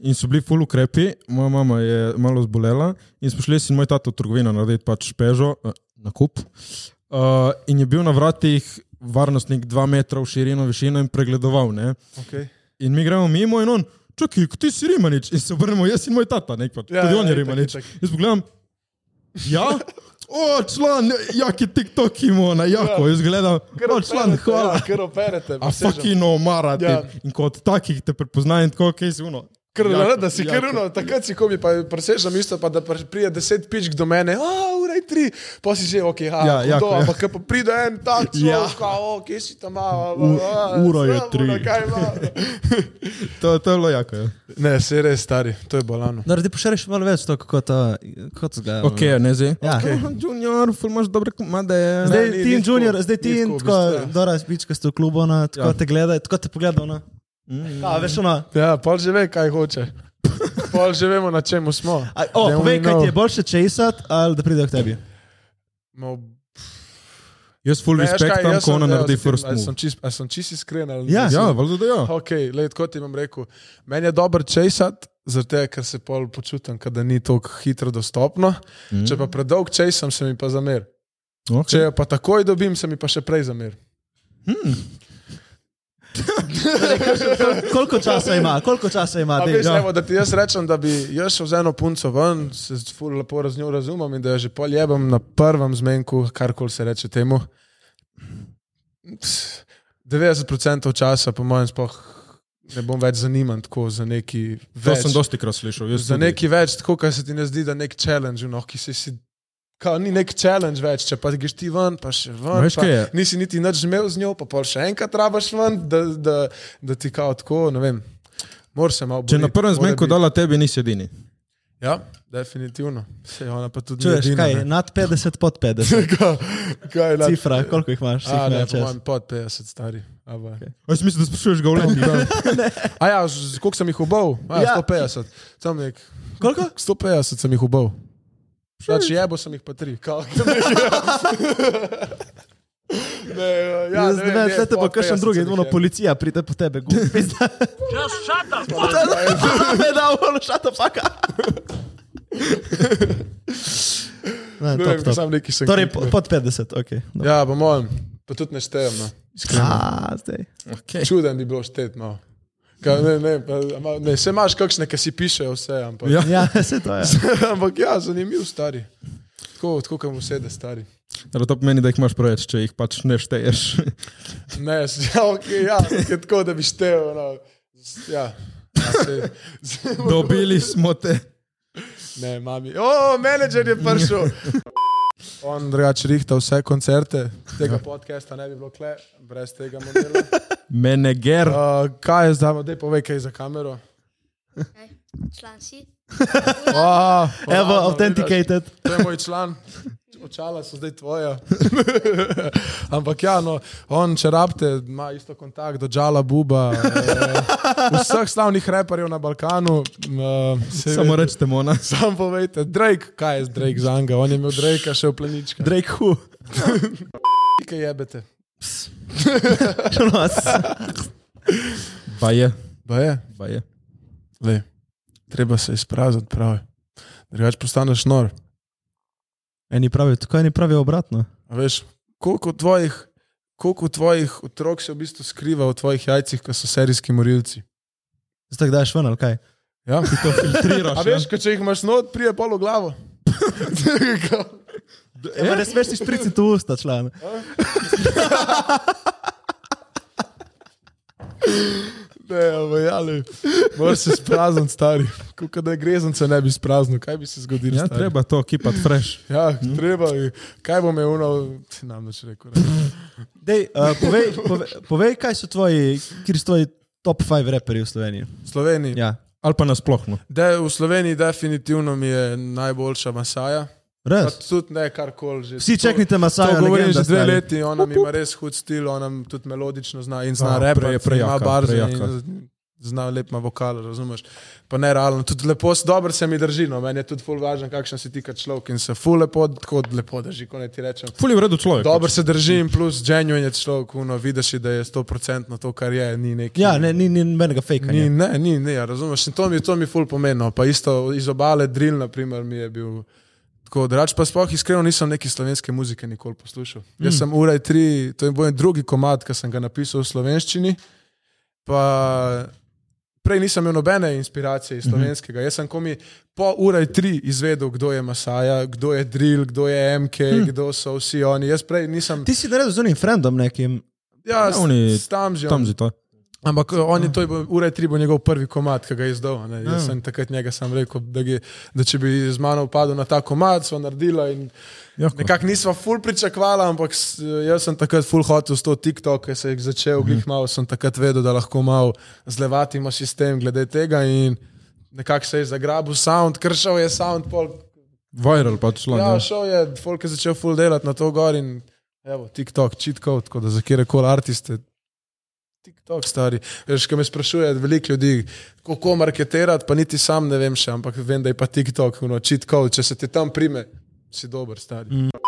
in so bili full ukrepi, moja mama je malo zbolela in smo šli in moj tata v trgovino narediti pač pežo, uh, nakup. Uh, in je bil na vratih varnostnik 2 metra v širino, višino in pregledoval. Ne? Okay. In mi gremo mimo in on, čakaj, ti si Rimanič. In se obrnemo, jaz in moj tata, ne, pač, Ja, tudi ja, on je itak, Rimanič. itak. Jaz pogledam, ja, o, član, jaki TikTok ima, na jako, jaz gledam, o, član, hvala. Ja, ker operete. A fucking omarati. Ja. In kot takih te prepoznajo, in tako, kaj si uno. Ker Jako, da si jako. krvno, takrat si komi, pa presežem isto, pa da pr- pride deset pičk do mene, a ura je tri, pa si že, ok, ha, Ja, ja, jako, to, ja. ampak ko pa pride en tak Ja. človek, kao, kje si tam, a, U- ura je tri. To, to je bilo jako. Ja. Ne, se res stari, to je bolano. No, da ti pošereš malo več to, kako to, kako to zgleda. Ok, ne zdaj. Ja. Okay. Junior, ful imaš dobre komade. Zdaj ti in Junior, zdaj ti in tako, ja. Dora, spička ste v klubu, ona, tako Ja. te gleda, tako te pogleda, ona. Mm. A, veš, ona. Ja, pol že ve, kaj hoče. Pol že vemo, na čemu smo. A, o, Then povej, kaj ti je boljše česat ali da pridejo k tebi. No, Jaz full ne, respektam, jaz ko ona sem- naredi first a Sem move. čist, sem čist iskren. ali Ja? Ja, valjda da ja. Ok, le tako ti bom rekel. Meni je dobro česati, zato ker se pol počutim, da ni tako hitro dostopno. Mm. Če pa predolg česam, se mi pa zamer. Okay. Če pa takoj dobim, se mi pa še prej zamer. Koliko časa ima, koliko časa ima, A veš, ja. evo, da ti jaz rečem, da bi jaz šel z eno punco ven, se ful lepo z njo razumem in da jo že pol jebem na prvem zmenku, karkoli se reče temu. 90% časa, po mojem, sploh ne bom več zaniman tako za neki To več. sem dosti krat slišal. Za tudi. neki več, tako kar se ti ne zdi, da je nek challenge, no, ki se si. Kao, ni nek challenge več, če pa greš ti ven, pa še ven. Veš, pa? Nisi niti nič zmel z njo, pa pol še enkrat rabaš ven, da, da, da ti kao tako, ne vem. Mora se malo Če na boriti, prvem zmenku dala tebi, nisi edini. Ja, definitivno. Se ona pa tudi Čuješ, edina, kaj, ne. nad 50, pod 50. Kaj- kaj nad- Cifra, koliko jih imaš? A, ne, mojem pod 50 stari. Okay. Jaz mislim, da sprašuješ ga v letih. A ja, koliko sem jih ubal? A, Ja. ja. 150. Tam nek. Koliko? 150 sem jih ubal. Znači, jebo sem jih pa tri. Kao, ne, ja, ne, je, Zdaj te pa kakšen 50 drugi, ono policija pride po tebe, gubi. Just shut the fuck Ne da, ono šata faka. Ne, Ne top, top. sam neki sem. Torej, po- pod 50, ok. no. Ja, po mojem, pa tudi ne štejem. No. A, zdaj. Okay. Čuden bi bilo štet. No. Ka, ne, ne, pa, ne, se imaš kakšne, ki si pišejo vse, ampak, Ja. Ja, se to je. ampak ja, zanimiv stari. Tako, tako kam vsede stari. Torej, to pomeni, da jih imaš preveč, če jih pač ne šteješ. Ne, ja, okay, ja je tako, da bi štel. No. Ja, ja, se, Dobili smo te. ne, mami. O, menedžer je prišel. On drugače rihta vse koncerte, tega podcasta ne bi bilo kle, brez tega modela. Meneger. Uh, kaj je zdaj, da povej kaj za kamero? Član si. Oh, Evo, authenticated. To je moj član. Očala so zdaj tvoja. Ampak ja, no, on, če rabite, ima isto kontakt do Džala Buba, eh, vseh slavnih reperjev na Balkanu. Eh, Samo rečete, Mona. Sam povejte, Drake, kaj je z Drake za njega? On je imel Drake še v pleničkah. Drake Who. Kaj jebete? Nos. Pa je, Ba je, pa je. le, treba se izprazniti pravi. Drugač postaneš nor. Eni pravijo, tako eni pravijo obratno. A veš, koliko tvojih, koliko tvojih otrok se v bistvu skriva v tvojih jajcih, ko so serijski morilci? Zdaj daš ven ali kaj? Ja? To filtriraš. A veš, ka, če jih imaš not, prije polo glavo. Ja, ne smeš ti špriciti v usta, član. ne, vajali. Moraš se sprazniti, stari. Kako da je grezance ne bi spraznil, kaj bi se zgodilo? Ja, stari? treba to kipati fresh. Ja, treba. Kaj bo me uno, ti nam več rekel. Dej, uh, povej, povej, povej, kaj so tvoji, kjer so tvoji top 5 reperji v Sloveniji. Sloveniji. Ja. Ali pa nasplošno. De, v Sloveniji definitivno mi je najboljša Masaja. Res. tudi ne karkoli že. Vsi čeknite Masaja. To govorim že dve leti, ona mi ima res hud stil, ona mi tudi melodično zna in zna rep, ima in zna lep ima vokal, razumeš. Pa ne realno, tudi lepo, dobro se mi drži, no, meni je tudi ful važno, kakšen si ti kot človek in se ful lepo, tako lepo drži, ko ne ti rečem. Fuli v redu človek. Dobro se drži in plus genuine je človek, no, vidiš, da je 100% to, kar je, ni neki. Ja, ne, ni, ni nobenega fake. Ni, ne, ni, ne, ja, razumeš. In to mi, to mi ful pomeni. Pa isto iz obale drill, na primer, mi je bil. Tako, drugač pa sploh iskreno nisem neki slovenske muzike nikoli poslušal. Mm. Jaz sem ura in tri, to je moj drugi komad, ki sem ga napisal v slovenščini. Pa prej nisem imel nobene inspiracije iz slovenskega. Jaz sem komi po ura in tri izvedel, kdo je Masaja, kdo je drill, kdo je MK, mm. kdo so vsi oni. Jaz prej nisem. Ti si naredil z unim frendom nekim. Ja, Ja, oni- s, s tam že. Ampak on je to, je bil- ura je tri, bo njegov prvi komat, ki ga je izdal. Ne. Jaz Ja. sem takrat njega sam rekel, da, ge, da če bi z mano upadel na ta komat, smo naredila Jako. nekako nisva ful pričakvala, ampak s- jaz sem takrat ful hotel s to TikTok, ki se je začel, Mhm. glih malo sem takrat vedel, da lahko malo zlevatimo sistem glede tega in nekako se je zagrabil sound, ker šel je sound pol. Viral pač član. Ja, Ja, šel je, folk je začel ful delati na to gor in evo, TikTok, cheat code, tako da za kjerkoli artiste. TikTok, stari. Veš, ko me sprašuje veliko ljudi, kako marketirati, pa niti sam ne vem še, ampak vem, da je pa TikTok, no, cheat code, če se ti tam prime, si dober, stari. Mm.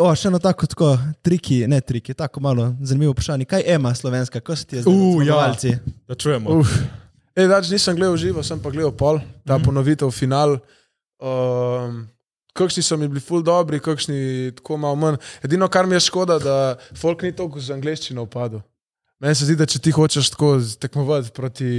O, še eno tako, tako triki, ne triki, tako malo zanimivo vprašanje. Kaj ima slovenska, ko si ti zdaj Uh, ja. zmagovalci? da čujemo. Uf. Ej, dač nisem gledal živo, sem pa gledal pol, ta mm. ponovitev, final. Um, kakšni so mi bili ful dobri, kakšni tako malo manj. Edino, kar mi je škoda, da folk ni toliko z angleščino upadel. Meni se zdi, da če ti hočeš tako tekmovati proti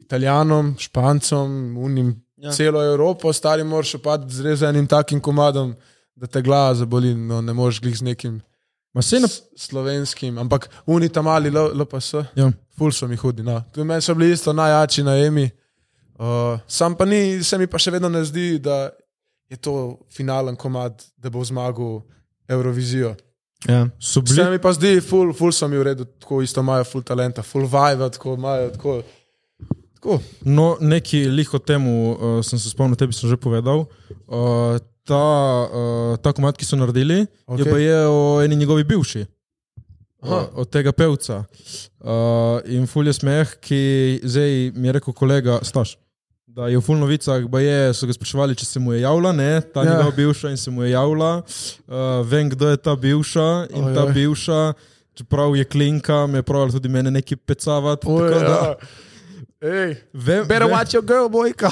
Italijanom, Špancom, unim, Ja. celo Evropo, stari moraš upadati z res enim takim komadom, da te glava zaboli, no ne moreš glih z nekim Ma se na... slovenskim, ampak uni tam mali, LPS. Ja. Ful so mi hudi. No. Tudi meni so bili isto najjači na Emi. Uh, sam pa ni, se mi pa še vedno ne zdi, da je to finalen komad, da bo zmagal Eurovizijo. Ja. Bili Se mi pa zdi, ful, ful so mi v redu, tako isto imajo ful talenta, ful vibe, tako imajo. Tako, Tako. No, neki lih o tem uh, sem se spomnil, tebi sem že povedal. Uh, ta, uh, ta komat, ki so naredili, okay. je pa je o eni njegovi bivši. Aha. Uh, od tega pevca. Uh, in fulje smeh, ki zdaj mi je rekel kolega Staš. Da je v full novicah, pa je, so ga spraševali, če se mu je javila, ne, ta Ja. njegova bivša in se mu je javila. Uh, vem, kdo je ta bivša in Oj, ta bivša, čeprav je klinka, me je pravila tudi mene nekaj pecavati. Oj, tako da- ja. Ej, Vem, better vem, watch your girl, bojka.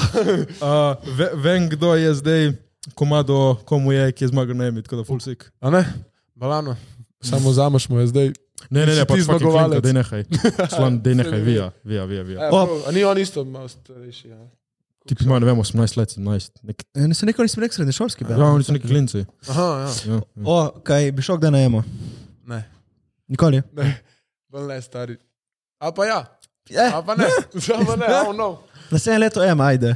uh, ve, vem, kdo je zdaj, komado, komu je, ki je zmagal na Emi, tako da full sick. A ne? Balano. Samo zamaš mu je zdaj. Ne, ne, ne, ti pač zmagovalec. klinka, dej nehaj. Član, dej nehaj, vija, vija, vija. vija. Ja, O. prav, a ni on isto malo starejši. Ja. Ti pa ima, ne vem, 18 let, 17. Nek, Ne, se nikoli nisem rekel srednješolski. ja, oni so neki klinci. Aha, ja. Ja, ja. O, kaj bi šel kdaj na emo? Ne, Nikoli. ne, bolj ne stari. A pa ja, Eh, a pa ne, a pa ne, oh no. naslednje leto emo, ajde.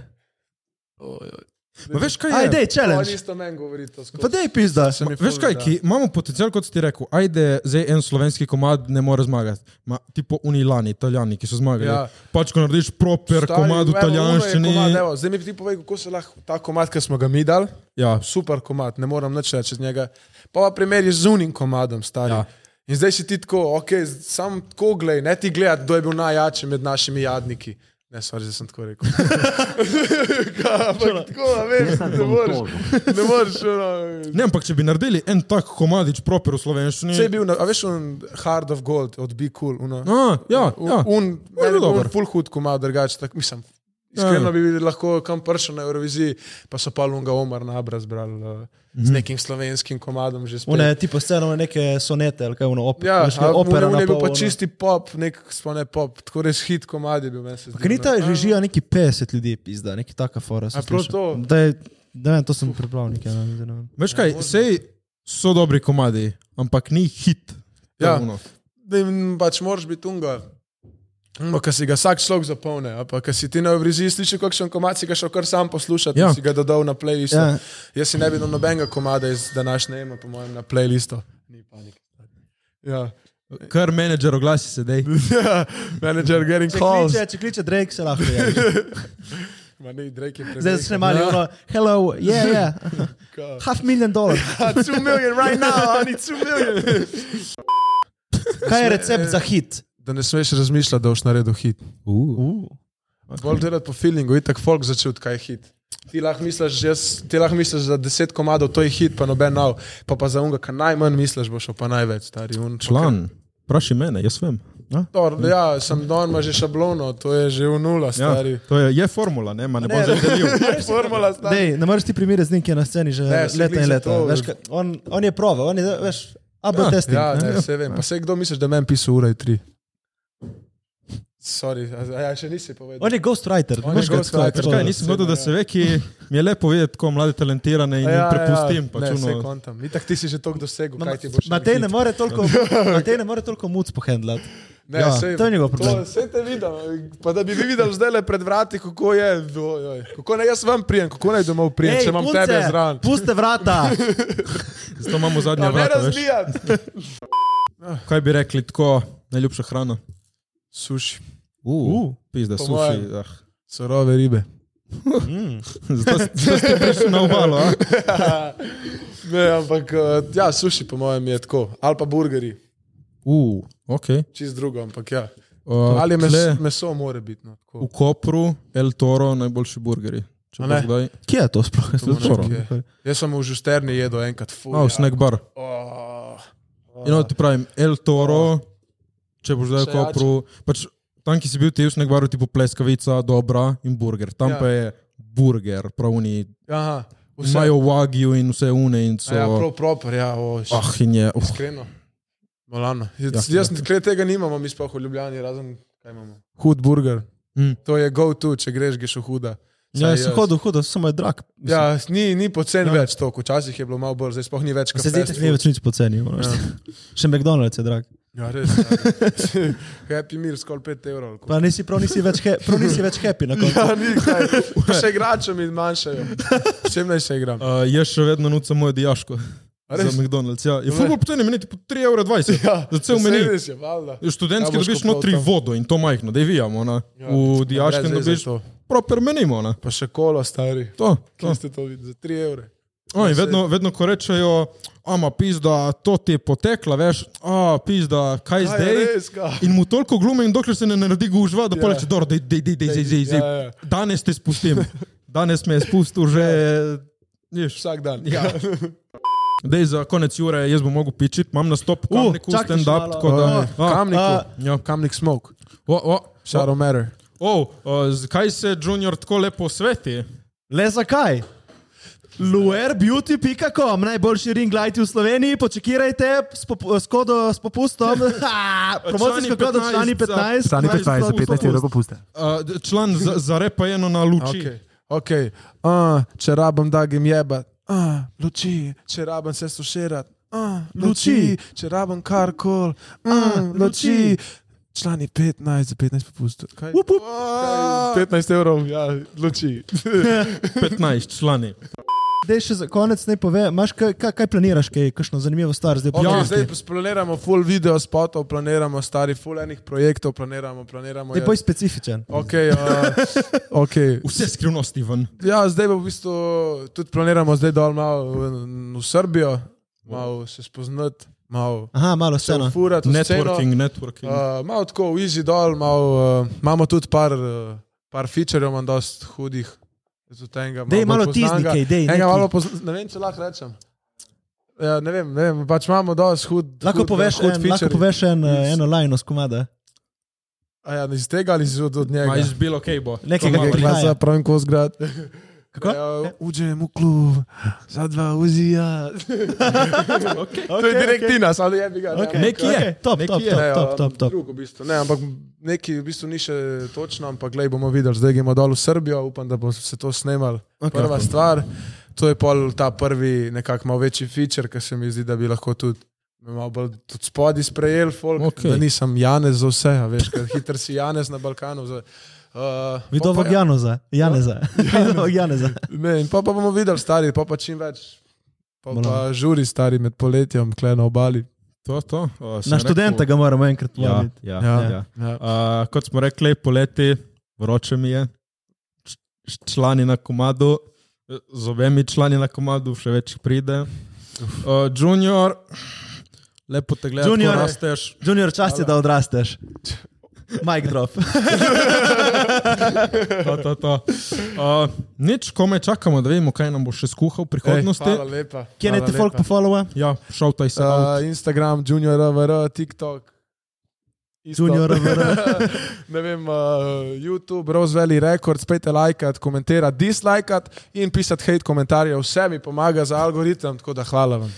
Oj, oj. Ma veš kaj je? Ajde, On challenge. isto meni govori to skozi. Pa dej pizda. Se mi Veš kaj, ki imamo potencial, kot si ti rekel, ajde, zdaj en slovenski komad ne more zmagati. Ma, tipo Unilani, italijani, ki so zmagali. Ja. Pač, ko narediš proper Stari, komad v je italijanščini. Zdaj mi ti povej, kako se lahko ta komad, ki smo ga mi dali, Ja, super komad, ne moram nič reči z njega. Pa pa primerjaš z unim komadom, stari. Ja. In zdaj si ti tako, ok, sam tako gledaj, ne ti gledaj, kdo je bil najjači med našimi jadniki. Ne, sorry, zdaj sem tako rekel. Kaj, tako, a veš, ne moreš. Ne moreš, ono. ne, ampak če bi naredili en tak komadič proper v slovenščini. Če je bil, a veš, on Hard of Gold od Be Cool. Uno. A, ja, ja. Un, je meni je bil dober. full hud komad, drugače, tak, mislim. Iskreno bi lahko kam prišel na Euroviziji, pa so pa Lunga Omar nabra zbrali uh, Mhm. z nekim slovenskim komadom že spet. One tipo sceno, neke sonete, ali kaj ono, op, Ja, veš, opera. on je bil na pa ono. čisti pop, nek sploh ne pop, tako res hit komad je bil. meni se zdi, Ker ni no. ta A, režija neki 50 ljudi, pizda, neki taka fora. A prav to? Da je, da vem, to sem prebral nekaj. Ne, vem, ne. Veš kaj, sej so dobri komadi, ampak ni hit. Je Ja. Da jim pač moraš biti unga. Ker si ga vsak človek zapolne, a pa ker si ti na Euroviziji slišal kakšen komad, si ga šel kar sam poslušati, Ja. ja. si ga dodal na playlist. Ja. Ja. Jaz si ne bi dal nobenega komada iz današnje eme, po mojem, na playlistu. Ni panike. Ja. Kar menedžer oglasi se dej. ja, manager getting Če calls. kliče, če kliče Drake, se lahko je. Ma ne, Drake je Zdaj preveč. začne mali, ono, hello, yeah, yeah, half million dolar. Two million right now, I need two million. Kaj je recept za hit? Da ne smeš razmišljati, da boš naredil hit. Uh. Bolj delati po feelingu, itak folk začut, kaj je hit. Ti lahko misliš, jaz, ti lahko misliš za deset komadov, to je hit, pa noben nov, pa pa za unga, kar najmanj misliš, boš pa največ, stari. Un, Član, vprašaj mene, jaz vem. Dor, ja, sem don, ima že šablono, to je že v nula, Ja, stari. to je, je formula, ne, ma ne bom zdaj delil. Ja. Formula, stari. Dej, ne moreš ti primerjati z njim, ki je na sceni že Ne, leta in leta. Veš, on, on je prova, on je, veš, AB Ja, testing. Ja, ne? ne, vse vem. Pa se kdo misliš, da meni pisal ura in tri? Sorry, a, a ja, še nisi povedal. On je ghostwriter. On je ghostwriter, kaj, nisem hotel, da se ve, ki mi je lepo videti, kako mlade talentirane in jim prepustim. Ja, pač ne, ono- vse kontam. Itak ti si že toliko dosegel, Ma- kaj ti boš. Matej ne more toliko, Matej ne more toliko muc pohendlati. Ne, Ja, sej, to je njegov problem. Vse te vidim. Pa da bi vi videli zdaj le pred vrati, kako je. Oj, oj. Kako naj jaz vam prijem, kako naj domov prijem, Ej, če imam punce, tebe zraven. Puste vrata. Zato imamo zadnja Ja, ne vrata. veš. razbijati. Kaj bi rekli, tako najljubša hrana? Suši, Uh, pizda, po suši. Ah. surove ribe. Zato, zato ste prišli na obalo. Ne, ampak eh, ja, suši po mojem je tako. Ali pa burgeri, Uh, ok. čist drugo, ampak ja. Uh, Ali mes, tle meso more biti. No, v tako. Kopru, El Toro, najboljši burgeri. Kje je to sploh? To Toro. Jaz sem v Žusterni jedel enkrat ful. A, v snack bar. Oh, In no, ti pravim, El Toro, če boš zdaj v Kopru. Pač, tam, ki si bil ti v baru, tipo pleskavica, dobra in burger. Tam Ja. pa je burger, pravni. Aha, vse. Imajo wagyu in vse une in so. A Ja, prav proper, ja. Oh, Ah, in je. Uh, Iskreno. Malano. Jaz, Ja, jaz ja. tega nimamo, mi sploh v Ljubljani, razen kaj imamo. Hud burger. Mm. To je go-to, če greš, greš v huda. Ja, Saj sem jaz- hodil, hodil, samo je drag. Ja, ni, ni pocen Ja. ja. več to, včasih je bilo malo bolj, zdaj sploh ni več Se zdi, da ni več nič poceni. Ja. Še McDonald's je drag. Ja, res. Ja. Happy meal, skoraj 5 evrov. Pa nisi prav nisi več, he, prav nisi več happy na koncu. Ja, ni kaj. Pa še igračem in manjšajo. Vsem naj se igram. uh, jaz še vedno nucam mojo diaško. A Za? McDonald's, ja. Je ful poceni, meni po 3,20 evra. Ja, Za cel meni. Valjda. Študentski Ja, dobiš notri vodo in to majhno, da vijamo. Ne? Ja, V dijaškem brez veze dobiš to. proper menimo. Ne? Pa še kolo, stari. To, to. Kje ste to videli? Za 3 evre. O, in vedno, vedno, ko rečejo, ama pizda, to ti je potekla, veš, a pizda, kaj Kaj zdaj? res, kaj? In mu toliko glume, in dokler se ne naredi gužva, da Ja. ja. poleče, dobro, dej, dej, dej, dej, dej, dej, dej. Ja, ja. Danes te spustim. Danes me je spustil že, viš, Vsak dan. Ja. Dej za konec ure, jaz bom mogel pičiti, imam nastop v kamniku, še stand-up, da... Oh, Kamniku. a- Ja. Kamnik smoke. O, o, Shadow matter. o, o, zakaj se Junior tako lepo sveti? Le zakaj? Luerbeauty.com, najboljši ring light v Sloveniji, počakajte s, pop s, kodo, s popustom. Promocijsko kodo člani 15. Strani 15 za 15 evrov popusta. Uh, član za, za repa eno na luči. Okay. Okay. Uh, če rabim, da grem jebat, uh, luči, če rabim se suširati, uh, luči, če rabim karkoli, uh, luči. Člani 15 za 15 popustov. Kaj? Up, up. Kaj? 15 evrov, ja, luči. 15 člani. Dej še za konec ne pove, imaš kaj, kaj, kaj planiraš, kaj, kakšno zanimivo stvar zdaj Okay, Ja. zdaj planiramo full video spotov, planiramo stari full enih projektov, planiramo, planiramo. Dej boj specifičen. Okay, uh, okay. Vse skrivnosti ven. Ja, zdaj v bistvu tudi planiramo zdaj dol malo v, v Srbijo, malo se spoznati, malo Aha, malo se sceno. ufurati. v Networking, sceno. networking. Uh, malo tako easy dol, malo, uh, imamo tudi par, uh, par featurejev, imam dost hudih. Enega Dej malo bolj tizni poznanega. kaj, dej. Enega malo pozna, ne vem, če lahko rečem. Ja, ne vem, ne vem, pač imamo dosti hud. Lahko hud, poveš, hud en, lahko poveš en, eh, eno lajno z komada. A ja, iz tega ali iz od, od njega? Ma izbilo kaj bo. Nekaj, malo je. glasa. Glasa pravim ko zgrad. Kako? Ja, uđem v klub, za dva uzija. Okay. To je direktina, samo je bi ga. ne. Okay, Neki je, okay. Top, neki top, je. top, Ne, top, top, top. Drug, v bistvu. ne, ampak neki v bistvu ni še točno, ampak glej, bomo videli, zdaj gremo dol v Srbijo, upam, da bo se to snemal. Okay. Okay. Prva stvar, to je pol ta prvi, nekako malo večji feature, ki se mi zdi, da bi lahko tudi. me Malo bolj tudi spodaj sprejel, folk, okay. da nisem Janez za vse, a veš, ker hiter si Janez na Balkanu. Za, uh, Vidovog Janoza, Janeza. Vidovog Janeza. Ne, in pa, pa bomo videli, stari, pa, pa čim več. Pa, Bomo. pa žuri, stari med poletjem, kle na obali. To, to. O, sem Na študenta ga moramo enkrat Ja, povabiti. ja, Ja. ja. ja. Ja. Uh, kot smo rekli, poleti, vroče mi je, člani na komadu, z obemi člani na komadu, še več pride. Uh, junior, lepo te gledaš, Junior. rasteš. Junior, čas je, da odrasteš. Mic drop. To, to, to. Uh, nič, kome čakamo, da vidimo, kaj nam bo še skuhal v prihodnosti. Hvala lepa. Kje naj te folk pofollowa? Ja, šaltaj se. Uh, Instagram, Junior, AVR, TikTok. Isto. Junior AVR. ne vem, uh, YouTube, Rose Valley Records, pejte lajkat, komentirati, dislajkat in pisati hate komentarje. Vse mi pomaga za algoritem, tako da hvala vam.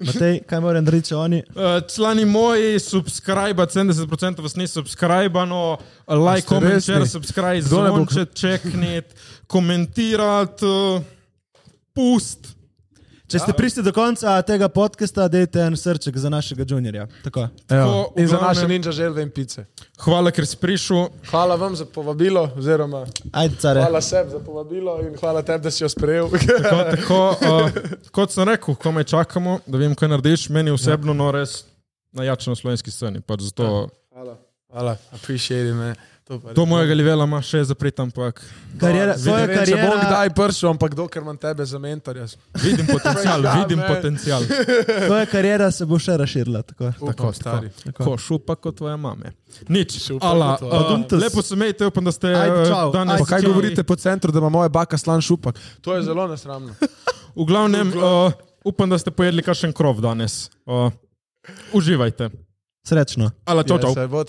Matej, kaj moram narediti, oni? Uh, člani moji, subscribe, 70% vas ni subskrbano, like, Ste comment, share, subscribe, Kdo ne bo- zvonče, čeknit, komentirati, uh, pust. Če ste prišli do konca tega podcasta, dajte en srček za našega juniorja. Tako. Evo, v in za naše ninja želve in pice. Hvala, ker si prišel. Hvala vam za povabilo, oziroma Ajde, care. hvala sebi za povabilo in hvala tebi, da si jo sprejel. Tako, tako, uh, kot sem rekel, ko me čakamo, da vem, kaj narediš, meni osebno no res najjače na slovenski sceni. Pač zato, Hvala. Hvala, appreciate it, man. To, to mojega livela ima še zaprit, ampak Kariera, Ne tvoja vem, če bom kdaj prišel, ampak dokler imam tebe za mentorja. vidim potencial, Ja, vidim man. potencial. tvoja kariera se bo še razširila. Tako. Tako, stari. Ko šupa kot tvoja mame. Nič, Šupa ala, uh, lepo se imejte, upam, da ste Ajde, uh, čau. danes. Pa kaj Ajde, govorite po centru, da ima moja baka slan šupak? To je zelo nesramno. V glavnem, uh, upam, da ste pojedli kakšen krov danes. Uh, uživajte. Srečno. Ala, čau, Ja, čau. bo